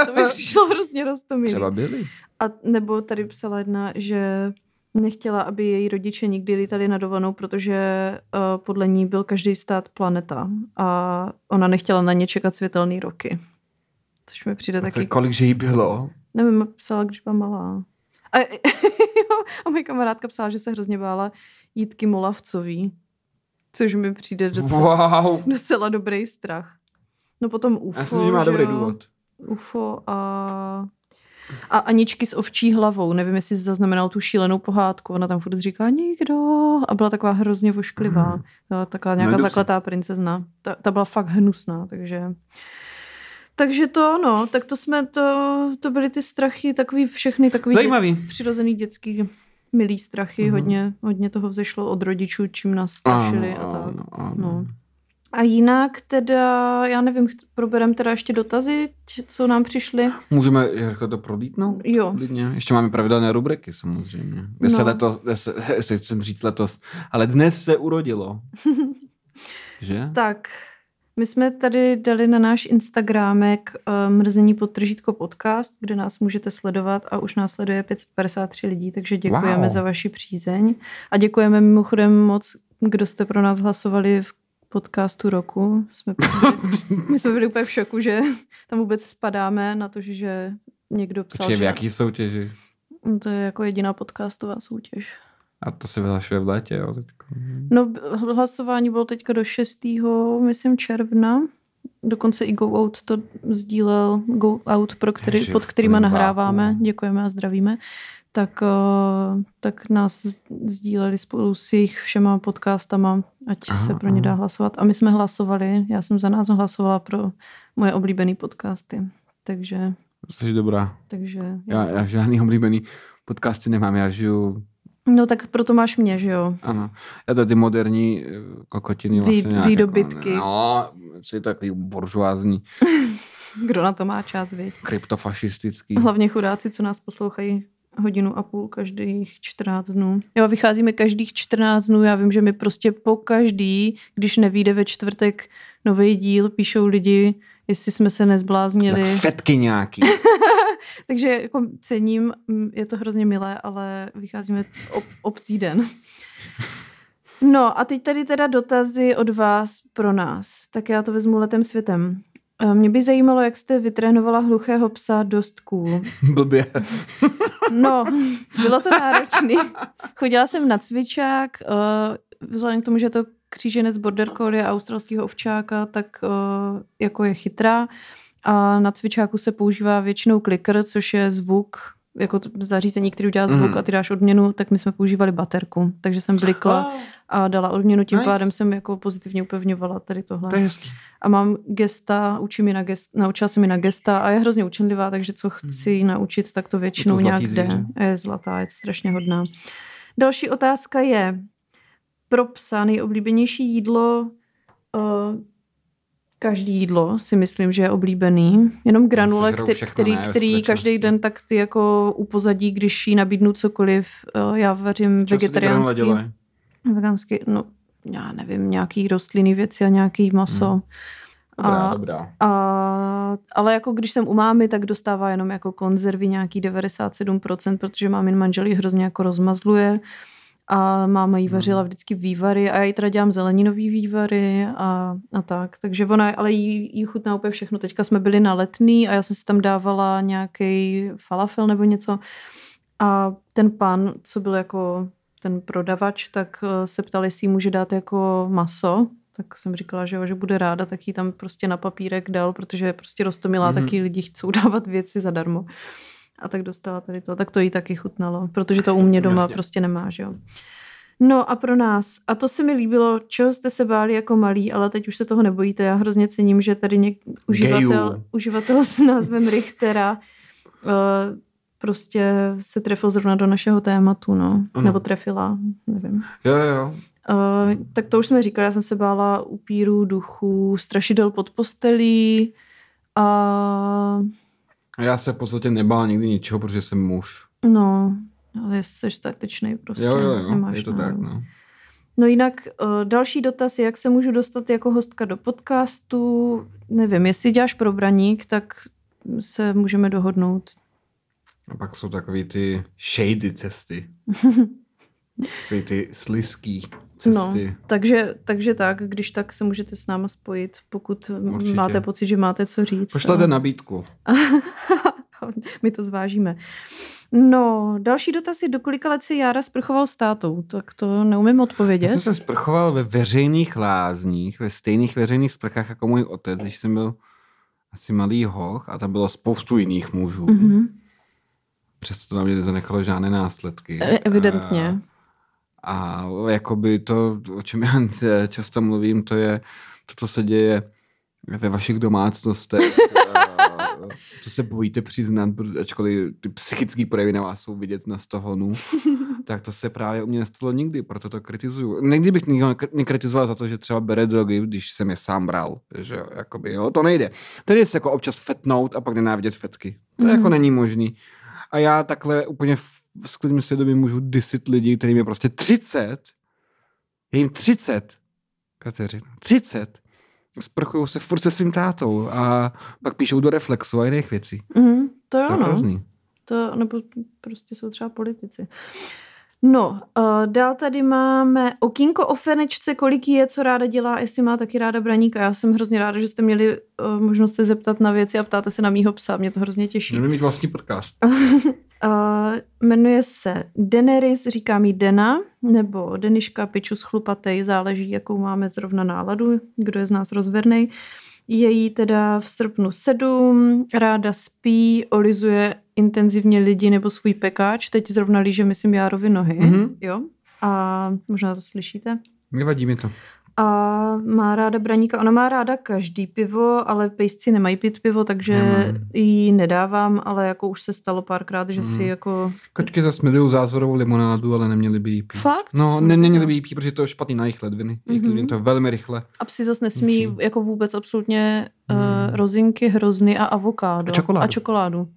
To mi přišlo hrozně roztomilý. Třeba byli. A nebo tady psala jedna, že nechtěla, aby její rodiče nikdy lítali na dovolenou, protože uh, podle ní byl každý stát planeta a ona nechtěla na ně čekat světelný roky. Což mi přijde A taky... kolik že jí bylo? Nevím, psala, když byla malá. A, a moje kamarádka psala, že se hrozně bála jítky molavcový, což mi přijde docela, Wow. docela dobrý strach. No potom UFO, Já si myslím, že má dobrý jo? důvod. UFO a... A Aničky s ovčí hlavou. Nevím, jestli jsi zaznamenal tu šílenou pohádku. Ona tam furt říká nikdo. A byla taková hrozně vošklivá. Byla taková nějaká Najdu si. zakletá princezna. Ta, ta byla fakt hnusná, takže... Takže to, no, tak to jsme, to, to byly ty strachy, takový všechny takový Zajímavý. přirozený dětský milý strachy. Mhm. Hodně, hodně toho vzešlo od rodičů, čím nás strašili a tak. ano, ano. No. A jinak teda, já nevím, proberem teda ještě dotazy, co nám přišly. Můžeme jako to prolítnout? Jo. Klidně. Ještě máme pravidelné rubriky samozřejmě. Kde se No. letos, kde se, jestli chcem říct letos, ale dnes se urodilo. že? Tak, my jsme tady dali na náš Instagramek uh, mrzení podtržítko podcast, kde nás můžete sledovat a už nás sleduje 553 lidí, takže děkujeme Wow. za vaši přízeň. A děkujeme mimochodem moc, kdo jste pro nás hlasovali v podcastu roku. Jsme byli, my jsme byli úplně v šoku, že tam vůbec spadáme na to, že někdo psal, Počkej, v jaký soutěži? No, to je jako jediná podcastová soutěž. A to se vyhlašuje v létě, jo? teďko. No, hlasování bylo teďka do 6. myslím června. Dokonce i Go Out to sdílel Go Out, pro který, Ježiš, pod kterýma nahráváme. Děkujeme a zdravíme. Tak, eh, tak nás sdíleli spolu s jejich všema podcastama, ať Aha, se pro ně dá hlasovat. A my jsme hlasovali, já jsem za nás hlasovala pro moje oblíbené podcasty. Takže, Jsi dobrá. takže Já, já žádný oblíbený podcasty nemám, já žiju, No tak proto máš mě, že jo? ano, já to ty moderní eh, kokotiny Vý- vlastně nějak výdobytky. Jako, no, jsi takový buržoázní, Kdo na to má čas, viď? kryptofašistický. Hlavně chudáci, co nás poslouchají hodinu a půl každých 14 dnů. Jo, vycházíme každých 14 dnů. Já vím, že mi prostě po každý, když nevíde ve čtvrtek nový díl, píšou lidi, jestli jsme se nezbláznili. Jak fetky nějaký. Takže jako cením, je to hrozně milé, ale vycházíme ob, ob týden. No a teď tady teda dotazy od vás pro nás. Tak já to vezmu letem světem. Eh, Mě by zajímalo, jak jste vytrénovala hluchého psa dost cool. Blbě. No, bylo to náročný. Chodila jsem na cvičák, eh, vzhledem k tomu, že je to kříženec border collie a australského ovčáka, tak eh, jako je chytrá. A na cvičáku se používá většinou klicker, což je zvuk jako zařízení, který udělá zvuk Mhm. a ty dáš odměnu, tak my jsme používali baterku. Takže jsem blikla a dala odměnu, tím Nice. pádem jsem jako pozitivně upevňovala tady tohle. To je hezký. A mám gesta, učím na gest, naučila jsem ji na gesta a je hrozně učenlivá, takže co chci jí naučit, tak to většinou Mhm. Je to nějak jde. je zlatá, je strašně hodná. Další otázka je, pro psa nejoblíbenější jídlo, uh, každý jídlo si myslím, že je oblíbený. Jenom granule, který, všechno, který, ne, který každý den tak ty jako upozadí, když jí nabídnu cokoliv. Uh, já vařím vegetariánsky. dělají? Vegansky, no já nevím, nějaký rostlinný věci a nějaký maso. Hmm. Dobrá, A- dobrá. A, ale jako když jsem u mámy, tak dostává jenom jako konzervy nějaký 97%, protože mámin manžel hrozně jako rozmazluje a máma jí vařila Hmm. vždycky vývary a já jí teda dělám zeleninový vývary a, a tak. Takže ona, ale jí, jí chutná úplně všechno. Teďka jsme byli na letný a já jsem si tam dávala nějaký falafel nebo něco a ten pán, co byl jako ten prodavač, tak eh, se ptal, jestli jí může dát jako maso, tak jsem říkala, že, jo, že bude ráda, tak jí tam prostě na papírek dal, protože je prostě rostomilá, Mhm. mm-hmm. taky lidi chcou dávat věci zadarmo. A tak dostala tady to. Tak to jí taky chutnalo, protože to u mě doma Jasně. prostě nemá, že jo. No a pro nás, a to se mi líbilo, čeho jste se báli jako malí, ale teď už se toho nebojíte. Já hrozně cením, že tady něk, uživatel, Gejů. uživatel s názvem Richtera uh, prostě se trefil zrovna do našeho tématu, no. Ano. Nebo trefila, nevím. Jo, jo. Uh, tak to už jsme říkali, já jsem se bála upírů, duchů, strašidel pod postelí a A já se v podstatě nebál nikdy ničeho, protože jsem muž. no, ale jsi statečný prostě. jo, jo, jo, nemáš je to tak, no. No jinak uh, další dotaz je, jak se můžu dostat jako hostka do podcastu. Nevím, jestli děláš probraník, tak se můžeme dohodnout. A pak jsou takový ty shady cesty. Takový ty slizký No, cesty. takže, takže tak, když tak se můžete s náma spojit, pokud Určitě. máte pocit, že máte co říct. Pošlete A- nabídku. My to zvážíme. No, další dotaz je, do kolika let si Jára sprchoval s tátou? Tak to neumím Já odpovědět. jsem se sprchoval ve veřejných lázních, ve stejných veřejných sprchách jako můj otec, když jsem byl asi malý hoch a tam bylo spoustu jiných mužů. Mm-hmm. Mhm. Přesto to na mě nezanechalo žádné následky. E- Evidentně. A, a jakoby to, o čem já často mluvím, to je to, co se děje ve vašich domácnostech. a co se bojíte přiznat, ačkoliv ty psychické projevy na vás jsou vidět na stohonu, tak to se právě u mě nestalo nikdy, proto to kritizuju. Nikdy bych nikdo nekr- nekritizoval za to, že třeba bere drogy, když jsem je sám bral. Že jakoby, jo, to nejde. Tedy se jako občas fetnout a pak nenávidět fetky. To Mhm. jako není možný. A já takhle úplně v, v sklidném svědomí můžu disit lidi, kterým je prostě 30. Je jim 30. Kateřin. 30. Sprchují se furt se svým tátou a pak píšou do reflexu a jiných věcí. Mhm, to jo, To je no. hrozný. To, nebo prostě jsou třeba politici. No, uh, dál tady máme okýnko o Fenečce, kolik je, co ráda dělá, jestli má taky ráda braníka. Já jsem hrozně ráda, že jste měli uh, možnost se zeptat na věci a ptáte se na mýho psa, mě to hrozně těší. Měli mít vlastní podcast. Uh, jmenuje se Daenerys, říká mi Dena, nebo Deniška, Pičus chlupatej, záleží, jakou máme zrovna náladu, kdo je z nás rozvernej. Je jí teda v srpnu sedm, ráda spí, olizuje intenzivně lidi nebo svůj pekáč, teď zrovna líže, myslím, Járovi nohy, Mhm. jo? A možná to slyšíte. Nevadí mi to. A má ráda braníka. Ona má ráda každý pivo, ale pejsci nemají pít pivo, takže Nemám. jí nedávám, ale jako už se stalo párkrát, že si Mhm. jako... Kočky zase milují zázorovou limonádu, ale neměli by jí pít. Fakt? No, ne, neměli by jí pít, protože to je špatný na jejich ledviny. Jejich Mhm. ledviny to velmi rychle. A psi zase nesmí Musí. jako vůbec absolutně Hmm. uh, rozinky, hrozny a avokádo. A čokoládu. A čokoládu.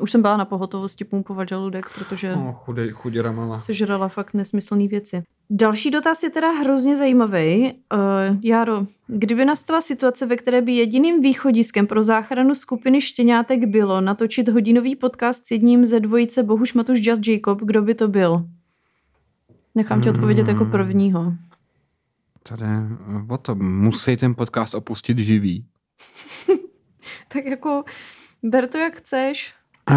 Už jsem byla na pohotovosti pumpovat žaludek, protože No, chudej, chuděra malá. sežrala fakt nesmyslné věci. Další dotaz je teda hrozně zajímavý. Uh, Járo, kdyby nastala situace, ve které by jediným východiskem pro záchranu skupiny štěňátek bylo natočit hodinový podcast s jedním ze dvojice Bohuš Matuš Just Jacob, kdo by to byl? Nechám tě odpovědět jako Hmm. prvního. Tady o to musí ten podcast opustit živý. Tak jako ber to jak chceš. A,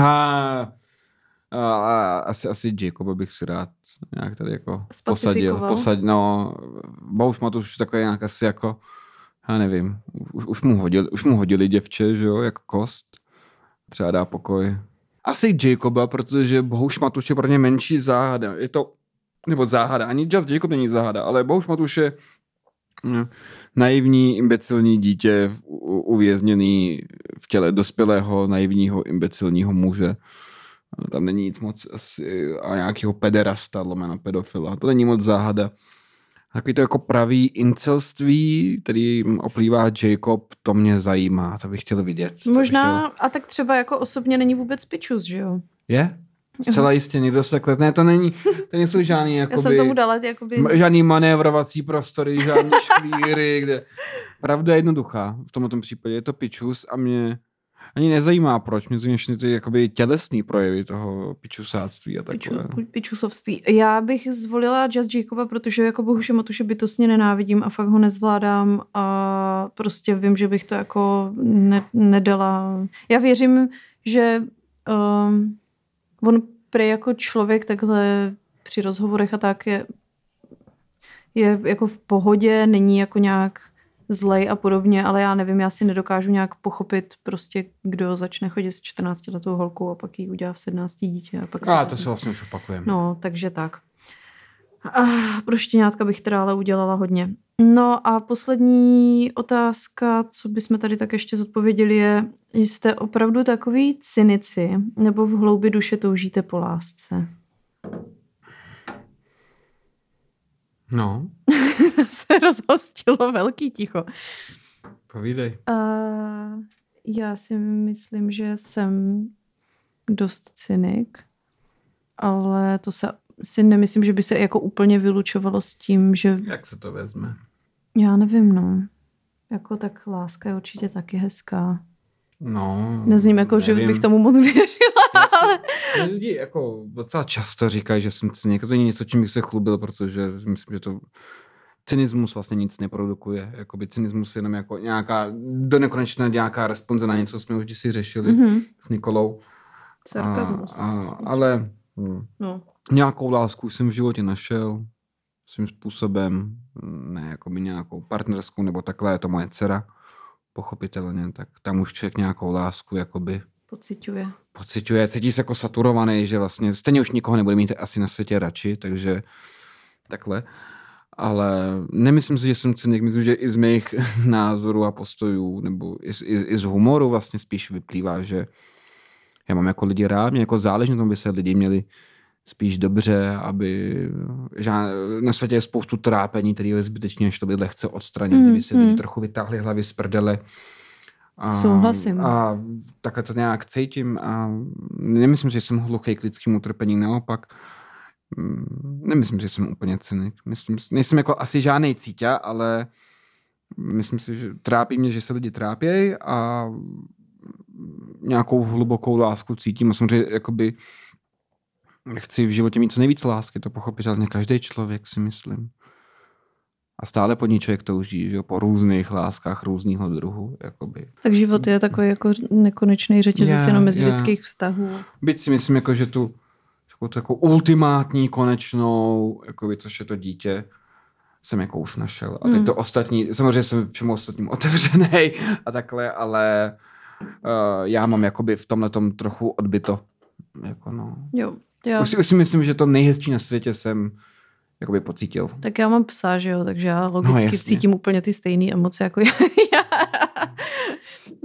a, a asi, asi Jacoba bych si rád nějak tady jako posadil. Posad, no, Bohuž má to už takový nějak asi jako, já nevím, už, už, mu hodili, už mu hodili děvče, že jo, jako kost. Třeba dá pokoj. asi Jacoba, protože Bohuš Matuš je pro ně menší záhada. Je to, nebo záhada, ani Just Jacob není záhada, ale Bohuš Matuš je hm, naivní, imbecilní dítě uvězněný v těle dospělého, naivního, imbecilního muže. Tam není nic moc asi, a nějakého pederasta, lomeno pedofila. To není moc záhada. Takový to jako pravý incelství, který oplývá Jacob, to mě zajímá, to bych chtěl vidět. Možná, chtěl... a tak třeba jako osobně není vůbec pičus, že jo? Je? Zcela jistě, někdo se takhle, ne, to není, to nejsou žádný, jakoby, Já jsem tomu dala, jakoby... žádný manévrovací prostory, žádný škvíry, kde, pravda je jednoduchá, v tomto případě je to pičus a mě ani nezajímá proč, mě zajímá ty jakoby tělesný projevy toho pičusáctví a takové. Piču, pičusovství. Já bych zvolila Just Jacoba, protože jako Bohuše Matuše bytostně nenávidím a fakt ho nezvládám a prostě vím, že bych to jako ne, nedala. Já věřím, že um, on prý jako člověk takhle při rozhovorech a tak je, je jako v pohodě, není jako nějak zlej a podobně, ale já nevím, já si nedokážu nějak pochopit prostě, kdo začne chodit s 14 letou holkou a pak ji udělá v 17 dítě. A, pak a to se vlastně už opakujeme. No, takže tak. A pro štěňátka bych teda ale udělala hodně. No a poslední otázka, co bychom tady tak ještě zodpověděli, je, jste opravdu takový cynici nebo v hloubi duše toužíte po lásce? No. se rozhostilo velký ticho. Povídej. Uh, já si myslím, že jsem dost cynik, ale to se si nemyslím, že by se jako úplně vylučovalo s tím, že... Jak se to vezme? Já nevím, no. Jako tak láska je určitě taky hezká. No, Nezním jako, nevím. že bych tomu moc věřila, ale... Lidi jako docela často říkají, že jsem cynik. To není něco, čím bych se chlubil, protože myslím, že to cynismus vlastně nic neprodukuje. Jakoby cynismus je jenom jako nějaká do nekonečna nějaká responze na něco, co jsme už si řešili mm-hmm. s Nikolou. Sarkazmus. A, a, ale hm, no. nějakou lásku jsem v životě našel svým způsobem, ne jako by nějakou partnerskou nebo takhle, je to moje dcera pochopitelně, tak tam už člověk nějakou lásku jakoby pociťuje. Pociťuje, cítí se jako saturovaný, že vlastně stejně už nikoho nebude mít asi na světě radši, takže takhle. Ale nemyslím si, že jsem cynik, myslím, že i z mých názorů a postojů, nebo i, i, i z humoru vlastně spíš vyplývá, že já mám jako lidi rád, mě jako záleží na tom, aby se lidi měli spíš dobře, aby že na světě je spoustu trápení, který je zbytečně, že to by lehce odstranit, mm, kdyby si mm. lidi trochu vytáhli hlavy z prdele. A, Souhlasím. A takhle to nějak cítím a nemyslím, že jsem hluchý k lidskému utrpení, naopak. Mm, nemyslím, že jsem úplně cynik. Myslím, nejsem jako asi žádný cítě, ale myslím si, že trápí mě, že se lidi trápějí a nějakou hlubokou lásku cítím a samozřejmě jakoby chci v životě mít co nejvíc lásky, to pochopitelně každý člověk si myslím. A stále po ní člověk touží, že jo, po různých láskách různého druhu. Jakoby. Tak život je takový jako nekonečný řetězec yeah, jenom mezi yeah. lidských vztahů. Byť si myslím, jako, že tu jako, tu jako ultimátní, konečnou, jakoby, což je to dítě, jsem jako už našel. A teď mm. to ostatní, samozřejmě jsem všemu ostatním otevřený a takhle, ale uh, já mám jakoby v tomhle trochu odbyto. Jako no. Jo. Jo. Už, si, už si myslím, že to nejhezčí na světě jsem jakoby pocítil. Tak já mám psa, že jo, takže já logicky no, cítím úplně ty stejné emoce jako já.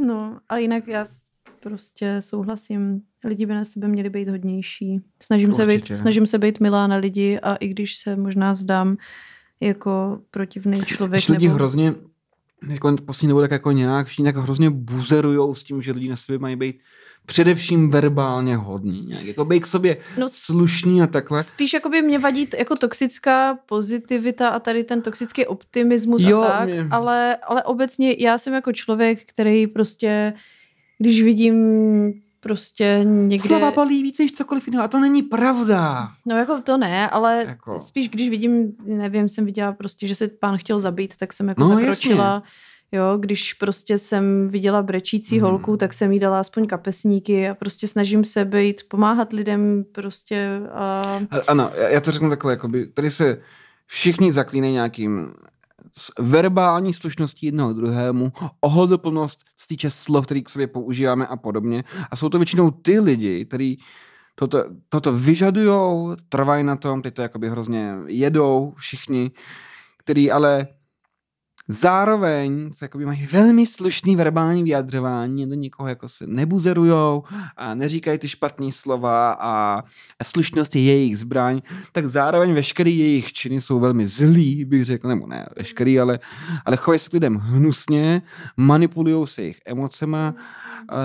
no a jinak já prostě souhlasím. Lidi by na sebe měli být hodnější. Snažím, se být, snažím se být milá na lidi a i když se možná zdám jako protivný člověk. Když lidi nebo... hrozně jako poslední dobou tak jako nějak všichni tak hrozně buzerujou s tím, že lidi na sebe mají být především verbálně hodní, nějak jako být k sobě no, slušný a takhle. Spíš jako by mě vadí jako toxická pozitivita a tady ten toxický optimismus jo, a tak, mě... ale, ale obecně já jsem jako člověk, který prostě, když vidím prostě někde... Slova bolí víc než cokoliv jiného a to není pravda. No jako to ne, ale jako... spíš když vidím, nevím, jsem viděla prostě, že se pán chtěl zabít, tak jsem jako no, zakročila. Jasně Jo, když prostě jsem viděla brečící hmm. holku, tak jsem jí dala aspoň kapesníky a prostě snažím se být, pomáhat lidem prostě. A... Ano, já to řeknu takhle, jakoby, tady se všichni zaklínají nějakým s verbální slušností jednoho druhému, ohleduplnost z týče slov, který k sobě používáme a podobně. A jsou to většinou ty lidi, kteří toto, toto vyžadujou, trvají na tom, teď to jakoby hrozně jedou všichni, který ale Zároveň se jakoby mají velmi slušný verbální vyjadřování, do nikoho jako se nebuzerujou a neříkají ty špatné slova a, slušnost je jejich zbraň, tak zároveň veškerý jejich činy jsou velmi zlí, bych řekl, nebo ne veškerý, ale, ale chovají se k lidem hnusně, manipulují se jejich emocema,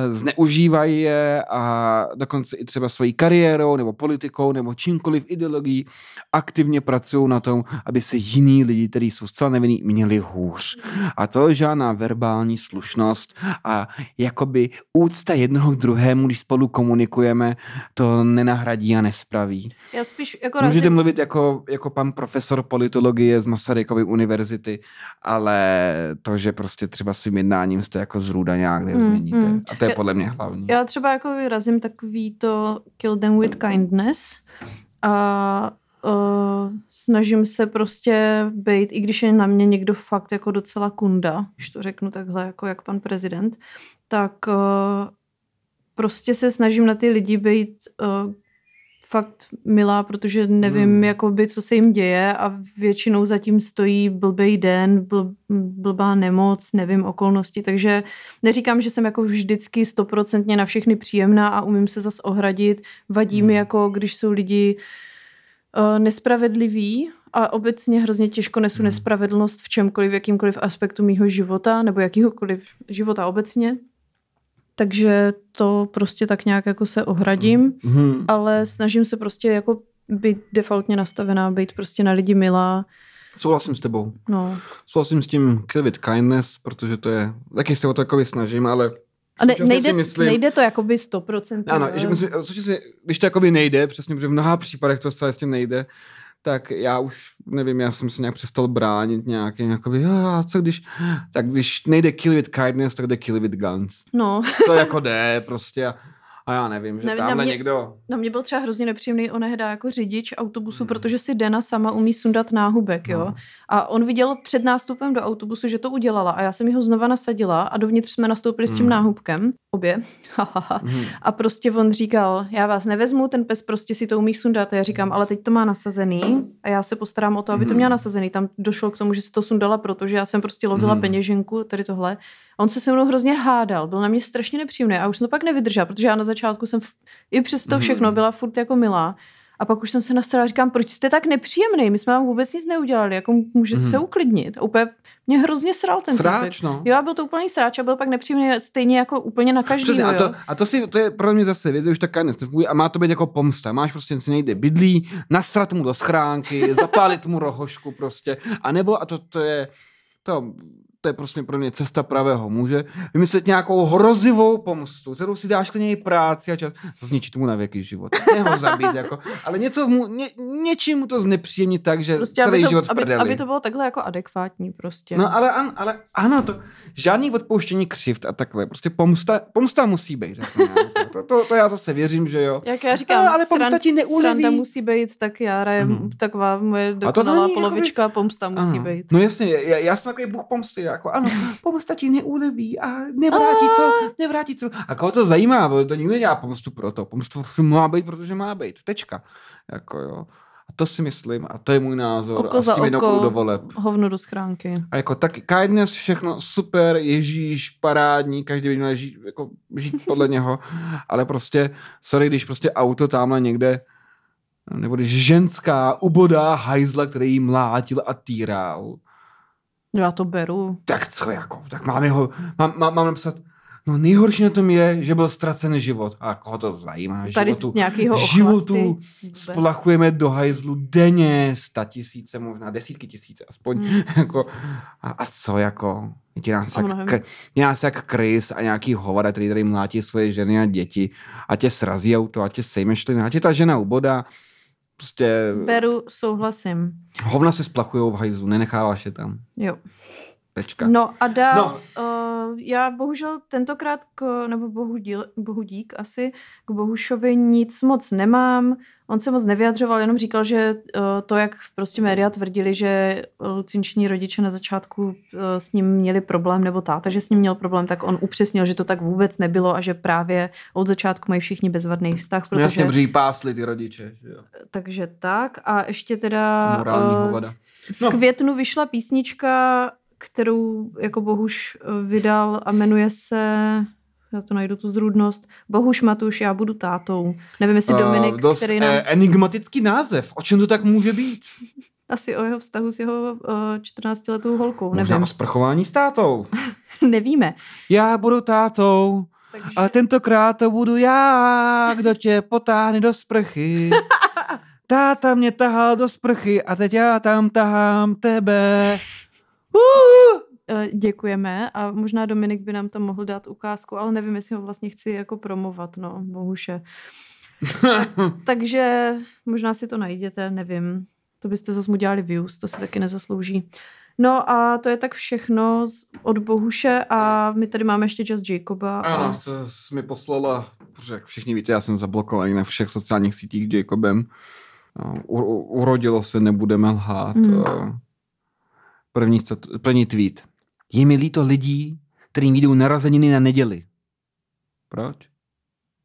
zneužívají je a dokonce i třeba svojí kariérou nebo politikou nebo čímkoliv ideologií aktivně pracují na tom, aby se jiní lidi, kteří jsou zcela nevinní, měli hůř. A to je žádná verbální slušnost a jakoby úcta jednoho k druhému, když spolu komunikujeme, to nenahradí a nespraví. Já spíš jako Můžete razím... mluvit jako, jako pan profesor politologie z Masarykovy univerzity, ale to, že prostě třeba svým jednáním jste jako zrůda nějak nezměníte. Mm, mm. A to je podle mě hlavní. Já třeba jako vyrazím takový to kill them with kindness a uh, snažím se prostě být, i když je na mě někdo fakt jako docela kunda, když to řeknu takhle, jako jak pan prezident, tak uh, prostě se snažím na ty lidi být uh, fakt milá, protože nevím, hmm. jakoby, co se jim děje a většinou zatím stojí blbej den, bl, blbá nemoc, nevím okolnosti, takže neříkám, že jsem jako vždycky stoprocentně na všechny příjemná a umím se zas ohradit. Vadí hmm. mi, jako když jsou lidi uh, nespravedliví a obecně hrozně těžko nesu hmm. nespravedlnost v čemkoliv, v jakýmkoliv aspektu mýho života nebo jakýhokoliv života obecně takže to prostě tak nějak jako se ohradím, mm. ale snažím se prostě jako být defaultně nastavená, být prostě na lidi milá. Souhlasím s tebou. No. Souhlasím s tím with kindness, protože to je, taky se o to jako snažím, ale a ne, nejde, myslím, nejde to jakoby 100%. Ano, že myslím, když to jakoby nejde, přesně, protože v mnoha případech to zcela jistě nejde, tak já už nevím, já jsem se nějak přestal bránit nějakým, jakoby, a co když, tak když nejde kill with kindness, tak jde kill with guns. No. to jako jde prostě a a já nevím, že nevím, tamhle na mě, někdo... Na mě byl třeba hrozně nepříjemný onehda jako řidič autobusu, hmm. protože si Dena sama umí sundat náhubek, jo. No. A on viděl před nástupem do autobusu, že to udělala a já jsem ho znova nasadila a dovnitř jsme nastoupili hmm. s tím hmm. náhubkem, obě. hmm. A prostě on říkal, já vás nevezmu, ten pes prostě si to umí sundat. A já říkám, ale teď to má nasazený a já se postarám o to, aby to hmm. měla nasazený. Tam došlo k tomu, že si to sundala, protože já jsem prostě lovila hmm. peněženku, tady tohle. On se se mnou hrozně hádal, byl na mě strašně nepříjemný a už jsem to pak nevydržela, protože já na začátku jsem v, i přes to všechno byla furt jako milá. A pak už jsem se nastarala a říkám, proč jste tak nepříjemný? My jsme vám vůbec nic neudělali, jako můžete hmm. se uklidnit. A úplně mě hrozně sral ten Sráč, no. Jo, a byl to úplný sráč a byl pak nepříjemný stejně jako úplně na každý. Přesně, a, to, a to, si, to je pro mě zase věc, už taká nefunguje a má to být jako pomsta. Máš prostě něco nejde bydlí, nasrat mu do schránky, zapálit mu rohošku prostě. A nebo, a to, to je, to to je prostě pro mě cesta pravého muže, vymyslet nějakou hrozivou pomstu, kterou si dáš klidně práci a čas, zničit mu na věky život. Ne ho zabít, jako, ale něco mu, ně, něčím mu to znepříjemnit tak, že prostě celý aby to, život aby, aby, to bylo takhle jako adekvátní prostě. No ale, an, ale ano, to, žádný odpouštění křivt a takhle, prostě pomsta, pomsta musí být. Jako to, to, to, já zase věřím, že jo. Jak já říkám, no, ale pomsta ti neuleví. Sranda musí být, tak já je mm. taková moje dokonalá polovička, jakoby... pomsta musí ano. být. No jasně, já, já jsem takový bůh pomsty, jako ano, pomsta ti neuleví a nevrátí co, nevrátí co. A koho to zajímá, bo to nikdo nedělá pomstu proto. Pomstu má být, protože má být. Tečka. Jako jo. A to si myslím, a to je můj názor. Oko a s tím oko, do voleb. hovno do schránky. A jako tak kindness, všechno super, Ježíš, parádní, každý by měl žít, jako, žít podle něho, ale prostě, sorry, když prostě auto tamhle někde, nebo když ženská ubodá hajzla, který jí mlátil a týral, já to beru. Tak co jako, tak mám jeho, mám, mám, mám napsat, no nejhorší na tom je, že byl ztracený život. A koho to zajímá? Tady životu, nějakýho životu splachujeme do hajzlu denně, sta tisíce, možná desítky tisíce aspoň. Hmm. jako, a, a, co jako, je nás jak, nás jak Chris a nějaký hovada, který tady mlátí svoje ženy a děti a tě srazí auto a tě sejmeš, a tě ta žena ubodá Prostě... Beru, souhlasím. Hovna se splachujou v hajzu, nenecháváš je tam. Jo. Tečka. No a dál, no. Uh, já bohužel tentokrát, k, nebo bohu, díl, bohu dík asi, k Bohušovi nic moc nemám. On se moc nevyjadřoval, jenom říkal, že uh, to, jak prostě média tvrdili, že lucinční rodiče na začátku uh, s ním měli problém, nebo táta, že s ním měl problém, tak on upřesnil, že to tak vůbec nebylo a že právě od začátku mají všichni bezvadný vztah. Protože... No jasně, protože pásli ty rodiče. Že jo. Takže tak a ještě teda Morální uh, v no. květnu vyšla písnička, kterou jako Bohuš vydal a jmenuje se já to najdu tu zrůdnost. Bohuš Matuš, já budu tátou. Nevím, jestli Dominik, uh, dost, který nám... Eh, enigmatický název. O čem to tak může být? Asi o jeho vztahu s jeho uh, 14-letou holkou. Možná nevím. o sprchování s tátou. Nevíme. Já budu tátou, Takže... ale tentokrát to budu já, kdo tě potáhne do sprchy. Táta mě tahal do sprchy a teď já tam tahám tebe. Uh! Eh, děkujeme a možná Dominik by nám tam mohl dát ukázku, ale nevím, jestli ho vlastně chci jako promovat, no, bohuše. Takže možná si to najděte, nevím. To byste zase mu dělali views, to se taky nezaslouží. No a to je tak všechno od Bohuše a my tady máme ještě Just Jacoba. A... Ano, to jsi mi poslala, protože jak všichni víte, já jsem zablokovaný na všech sociálních sítích Jacobem. No, u, urodilo se, nebudeme lhát. Mm. První, první tweet. Je mi líto lidí, kterým jdou narozeniny na neděli. Proč?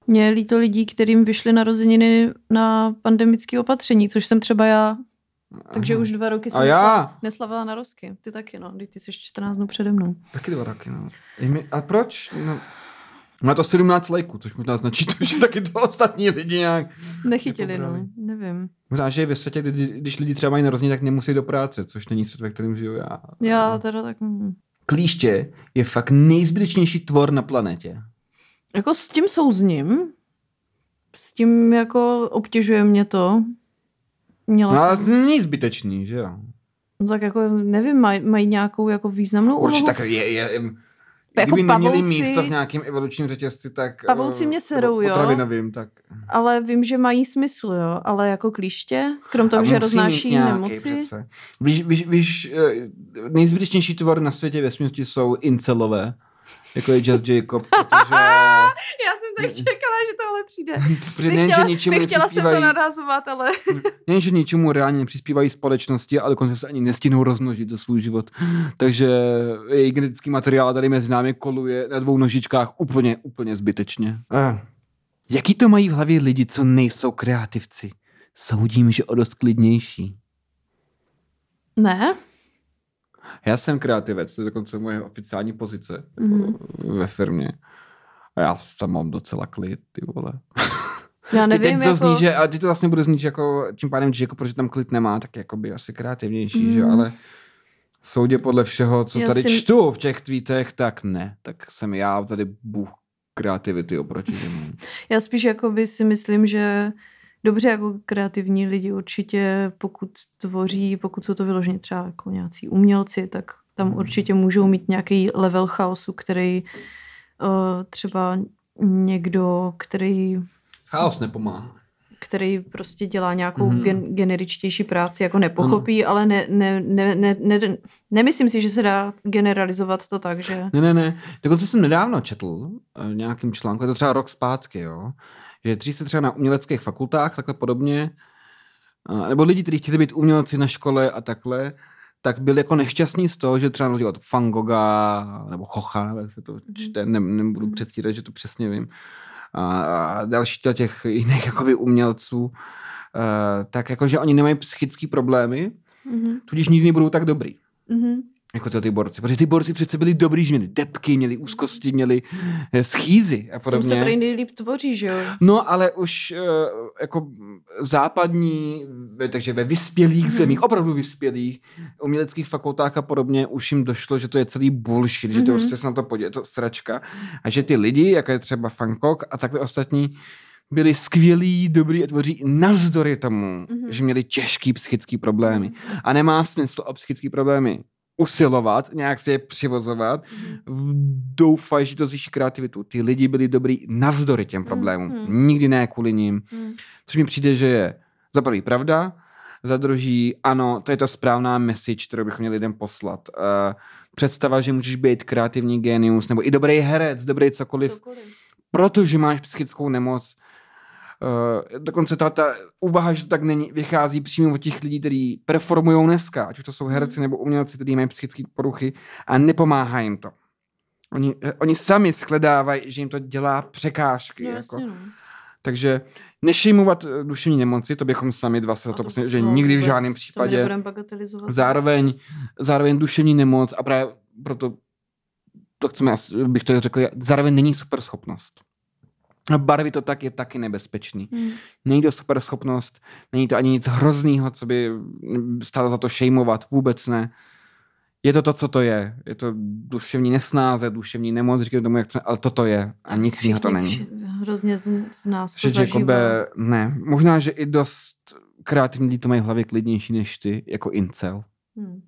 Mně je líto lidí, kterým vyšly narozeniny na pandemické opatření, což jsem třeba já. Takže Aha. už dva roky jsem já? neslavila na rozky. Ty taky, no. Ty jsi 14 dnů přede mnou. Taky dva roky, no. A proč? No. Má to 17 lajků, což možná značí to, že taky to ostatní lidi nějak Nechytili, no, nevím. Možná, že je ve světě, kdy, když lidi třeba mají narozeniny, tak nemusí do práce, což není svět, ve kterém žiju já. Já teda tak... Klíště je fakt nejzbytečnější tvor na planetě. Jako s tím souzním. S tím jako obtěžuje mě to. Měla no, ale jsem... není zbytečný, že jo? No tak jako nevím, mají maj nějakou jako významnou Určitě úlohu? tak je, je, je jako Kdyby pavouci, neměli místo v nějakém evolučním řetězci, tak... Pavouci mě serou, jo. Potravinovým, tak... Ale vím, že mají smysl, jo. Ale jako klíště, krom toho, že roznáší nemoci... Přece. Víš, víš, víš, eh, nejzbytečnější tvory na světě ve jsou incelové jako je Just Jacob, protože... Tak čekala, že tohle přijde. protože nejen, že ničemu nechtěla jsem to narazovat, ale... nejen, že ničemu reálně nepřispívají společnosti, ale dokonce se ani nestihnou rozmnožit do svůj život. Takže její genetický materiál tady mezi námi koluje na dvou nožičkách úplně, úplně zbytečně. Ah. Jaký to mají v hlavě lidi, co nejsou kreativci? Soudím, že o dost klidnější. Ne, já jsem kreativec, to je dokonce moje oficiální pozice mm-hmm. ve firmě. A já tam mám docela klid, ty vole. Já nevím, teď to jako... zní, že, a ty to vlastně bude znít, že jako, tím pádem, že jako, protože tam klid nemá, tak jako by asi kreativnější, mm. že ale soudě podle všeho, co já tady si... čtu v těch tweetech, tak ne. Tak jsem já tady bůh kreativity oproti němu. Já spíš jako by si myslím, že dobře jako kreativní lidi určitě, pokud tvoří, pokud jsou to vyloženě třeba jako nějací umělci, tak tam hmm. určitě můžou mít nějaký level chaosu, který třeba někdo, který... Chaos nepomáhá. Který prostě dělá nějakou mm-hmm. gen, generičtější práci, jako nepochopí, ano. ale ne, ne, ne, ne, ne, nemyslím si, že se dá generalizovat to tak, že... Ne, ne, ne. Dokonce jsem nedávno četl v nějakým článku, je to třeba rok zpátky, jo, že dřív se třeba na uměleckých fakultách, takhle podobně, nebo lidi, kteří chtěli být umělci na škole a takhle, tak byli jako nešťastní z toho, že třeba na od Van Gogha nebo Chocha, jak se to mhm. čte, ne, nebudu mhm. předstírat, že to přesně vím, a, a další těch jiných jakoby umělců, uh, tak jako, že oni nemají psychické problémy, mm-hmm. tudíž nikdy nebudou tak dobrý. Mm-hmm jako to ty borci. Protože ty borci přece byli dobrý, že měli depky, měli úzkosti, měli eh, schýzy a podobně. Tím se prý nejlíp tvoří, že jo? No, ale už uh, jako západní, takže ve vyspělých hmm. zemích, opravdu vyspělých, uměleckých fakultách a podobně, už jim došlo, že to je celý bullshit, hmm. že to prostě se na to podívá, to sračka. A že ty lidi, jako je třeba Fangkok a takhle ostatní, byli skvělí, dobrý a tvoří navzdory tomu, mm-hmm. že měli těžký psychický problémy. A nemá smysl o psychické problémy usilovat, nějak se je přivozovat, doufají, že to zvýší kreativitu. Ty lidi byli dobrý navzdory těm problémům, mm. nikdy ne kvůli ním. Mm. Což mi přijde, že je za prvý pravda, za druhý, ano, to je ta správná message, kterou bychom měli lidem poslat. Uh, představa, že můžeš být kreativní genius, nebo i dobrý herec, dobrý cokoliv, cokoliv. protože máš psychickou nemoc, dokonce ta, ta úvaha, že to tak není, vychází přímo od těch lidí, kteří performují dneska, ať už to jsou herci nebo umělci, kteří mají psychické poruchy a nepomáhá jim to. Oni, eh, oni sami shledávají, že jim to dělá překážky. No, jako. no. Takže nešimovat eh, duševní nemoci, to bychom sami dva se za to, to- prostě, že no, nikdy v žádném případě. Zároveň, zároveň duševní nemoc a právě proto to chceme, bych to řekl, zároveň není super schopnost. A barvy to tak je taky nebezpečný. Hmm. Není to super schopnost, není to ani nic hroznýho, co by stálo za to šejmovat, vůbec ne. Je to to, co to je. Je to duševní nesnáze, duševní nemoc, říkám tomu, jak to, ale toto je a nic jiného to není. Hrozně z nás to Že zažívá. jakoby, ne, možná, že i dost kreativní lidi to mají v hlavě klidnější než ty, jako incel. Hmm.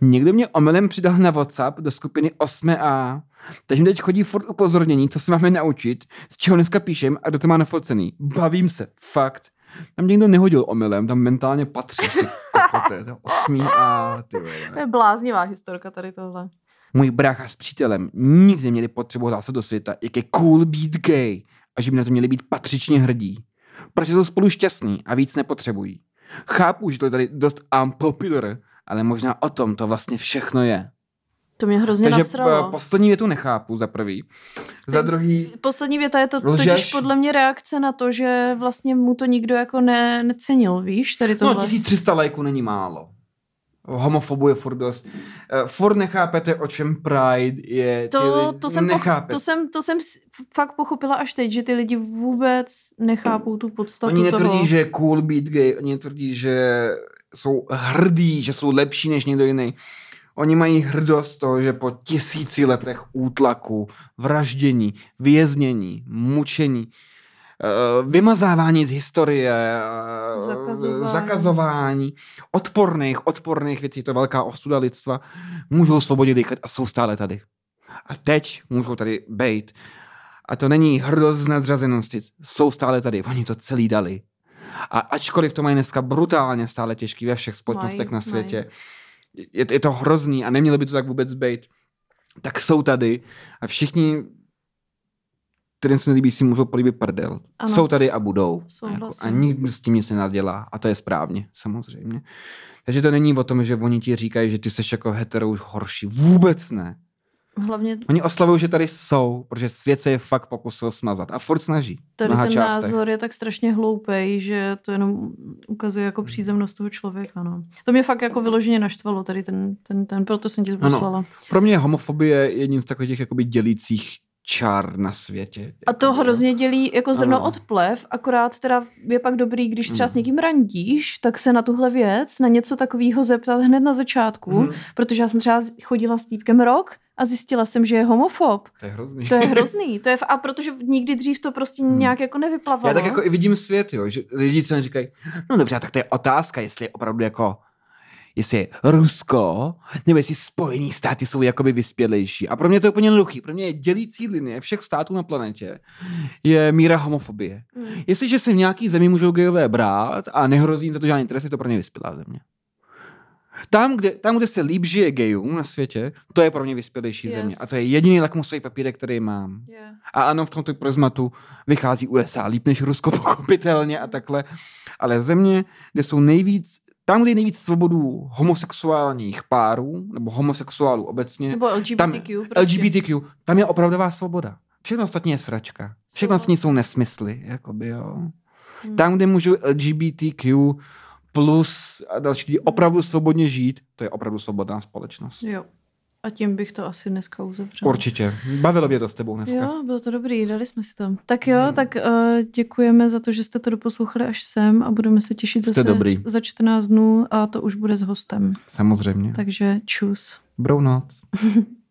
Někdo mě omylem přidal na WhatsApp do skupiny 8a, takže mi teď chodí furt upozornění, co se máme naučit, z čeho dneska píšem a kdo to má nafocený. Bavím se, fakt. Tam někdo nehodil omylem, tam mentálně patří. Kokote, to 8a, ty To je bláznivá historka tady tohle. Můj brácha s přítelem nikdy neměli potřebu hlásat do světa, jak je cool být gay a že by na to měli být patřičně hrdí. Protože jsou spolu šťastní a víc nepotřebují. Chápu, že to je tady dost unpopular, ale možná o tom to vlastně všechno je. To mě hrozně Takže nasralo. eh, poslední větu nechápu za prvý. Za druhý, Poslední věta je to Lžeš. totiž podle mě reakce na to, že vlastně mu to nikdo jako ne, necenil, víš, tady tohle. no 1300 lajků není málo. Homofobu je furt dost. Uh, furt nechápete, o čem Pride je. To, lidi- to, jsem poch- to, jsem, to jsem fakt pochopila až teď, že ty lidi vůbec nechápou tu podstatu Oni netvrdí, toho. že je cool být gay, oni tvrdí, že jsou hrdí, že jsou lepší než někdo jiný. Oni mají hrdost toho, že po tisíci letech útlaku, vraždění, věznění, mučení, eh, vymazávání z historie, eh, Zakazování. zakazování odporných, odporných věcí, to je velká ostuda lidstva, můžou svobodně dýchat a jsou stále tady. A teď můžou tady bejt. A to není hrdost z nadřazenosti, jsou stále tady, oni to celý dali. A ačkoliv to mají dneska brutálně stále těžký ve všech společnostech Mají, na světě, je, je to hrozný a nemělo by to tak vůbec být, tak jsou tady a všichni, kterým se nelíbí, si můžou políbit prdel. Ano. Jsou tady a budou. Souhlasím. Jako, a nikdo s tím nic nenadělá. A to je správně, samozřejmě. Takže to není o tom, že oni ti říkají, že ty jsi jako hetero už horší. Vůbec ne. Hlavně Oni oslavují, že tady jsou, protože svět se je fakt pokusil smazat. A furt snaží. tady ten částech. názor je tak strašně hloupej, že to jenom ukazuje jako přízemnost toho člověka. No. To mě fakt jako vyloženě naštvalo, tady ten, ten, ten proto jsem ti to Ano. poslala. Pro mě je homofobie jedním z takových těch jakoby dělících čár na světě. A to Jakoby, jo. hrozně dělí jako zrno Ano. od plev, akorát teda je pak dobrý, když třeba s Mm. někým randíš, tak se na tuhle věc, na něco takového zeptat hned na začátku, Mhm. protože já jsem třeba chodila s týpkem rok a zjistila jsem, že je homofob. To je hrozný. To je hrozný. To je, a protože nikdy dřív to prostě Hmm. nějak jako nevyplavalo. Já tak jako i vidím svět, jo, že lidi třeba říkají, no dobře, tak to je otázka, jestli je opravdu jako, jestli je Rusko, nebo jestli Spojený státy jsou jakoby vyspělejší. A pro mě to je úplně jednoduchý. Pro mě je dělící linie všech států na planetě je míra homofobie. Mm. Jestliže si v nějaký zemi můžou gejové brát a nehrozí jim za to žádný trest, je to pro ně vyspělá země. Tam kde, tam, kde se líp žije gejům na světě, to je pro mě vyspělejší Yes. země. A to je jediný lakmusový papírek, který mám. Yeah. A ano, v tomto prismatu vychází USA líp než Rusko, pochopitelně a takhle. Ale země, kde jsou nejvíc, tam, kde je nejvíc svobodů homosexuálních párů, nebo homosexuálů obecně, Nebo LGBTQ. tam, prostě. LGBTQ, tam je opravdová svoboda. Všechno ostatní je sračka. Všechno ostatní jsou nesmysly, jakoby, jo. Hmm. Tam, kde můžou LGBTQ plus a další lidi opravdu svobodně žít, to je opravdu svobodná společnost. Jo. A tím bych to asi dneska uzavřela. Určitě. Bavilo mě to s tebou dneska. Jo, bylo to dobrý, dali jsme si to. Tak jo, tak uh, děkujeme za to, že jste to doposlouchali až sem a budeme se těšit Jste zase dobrý. za 14 dnů a to už bude s hostem. Samozřejmě. Takže čus. Dobrou noc.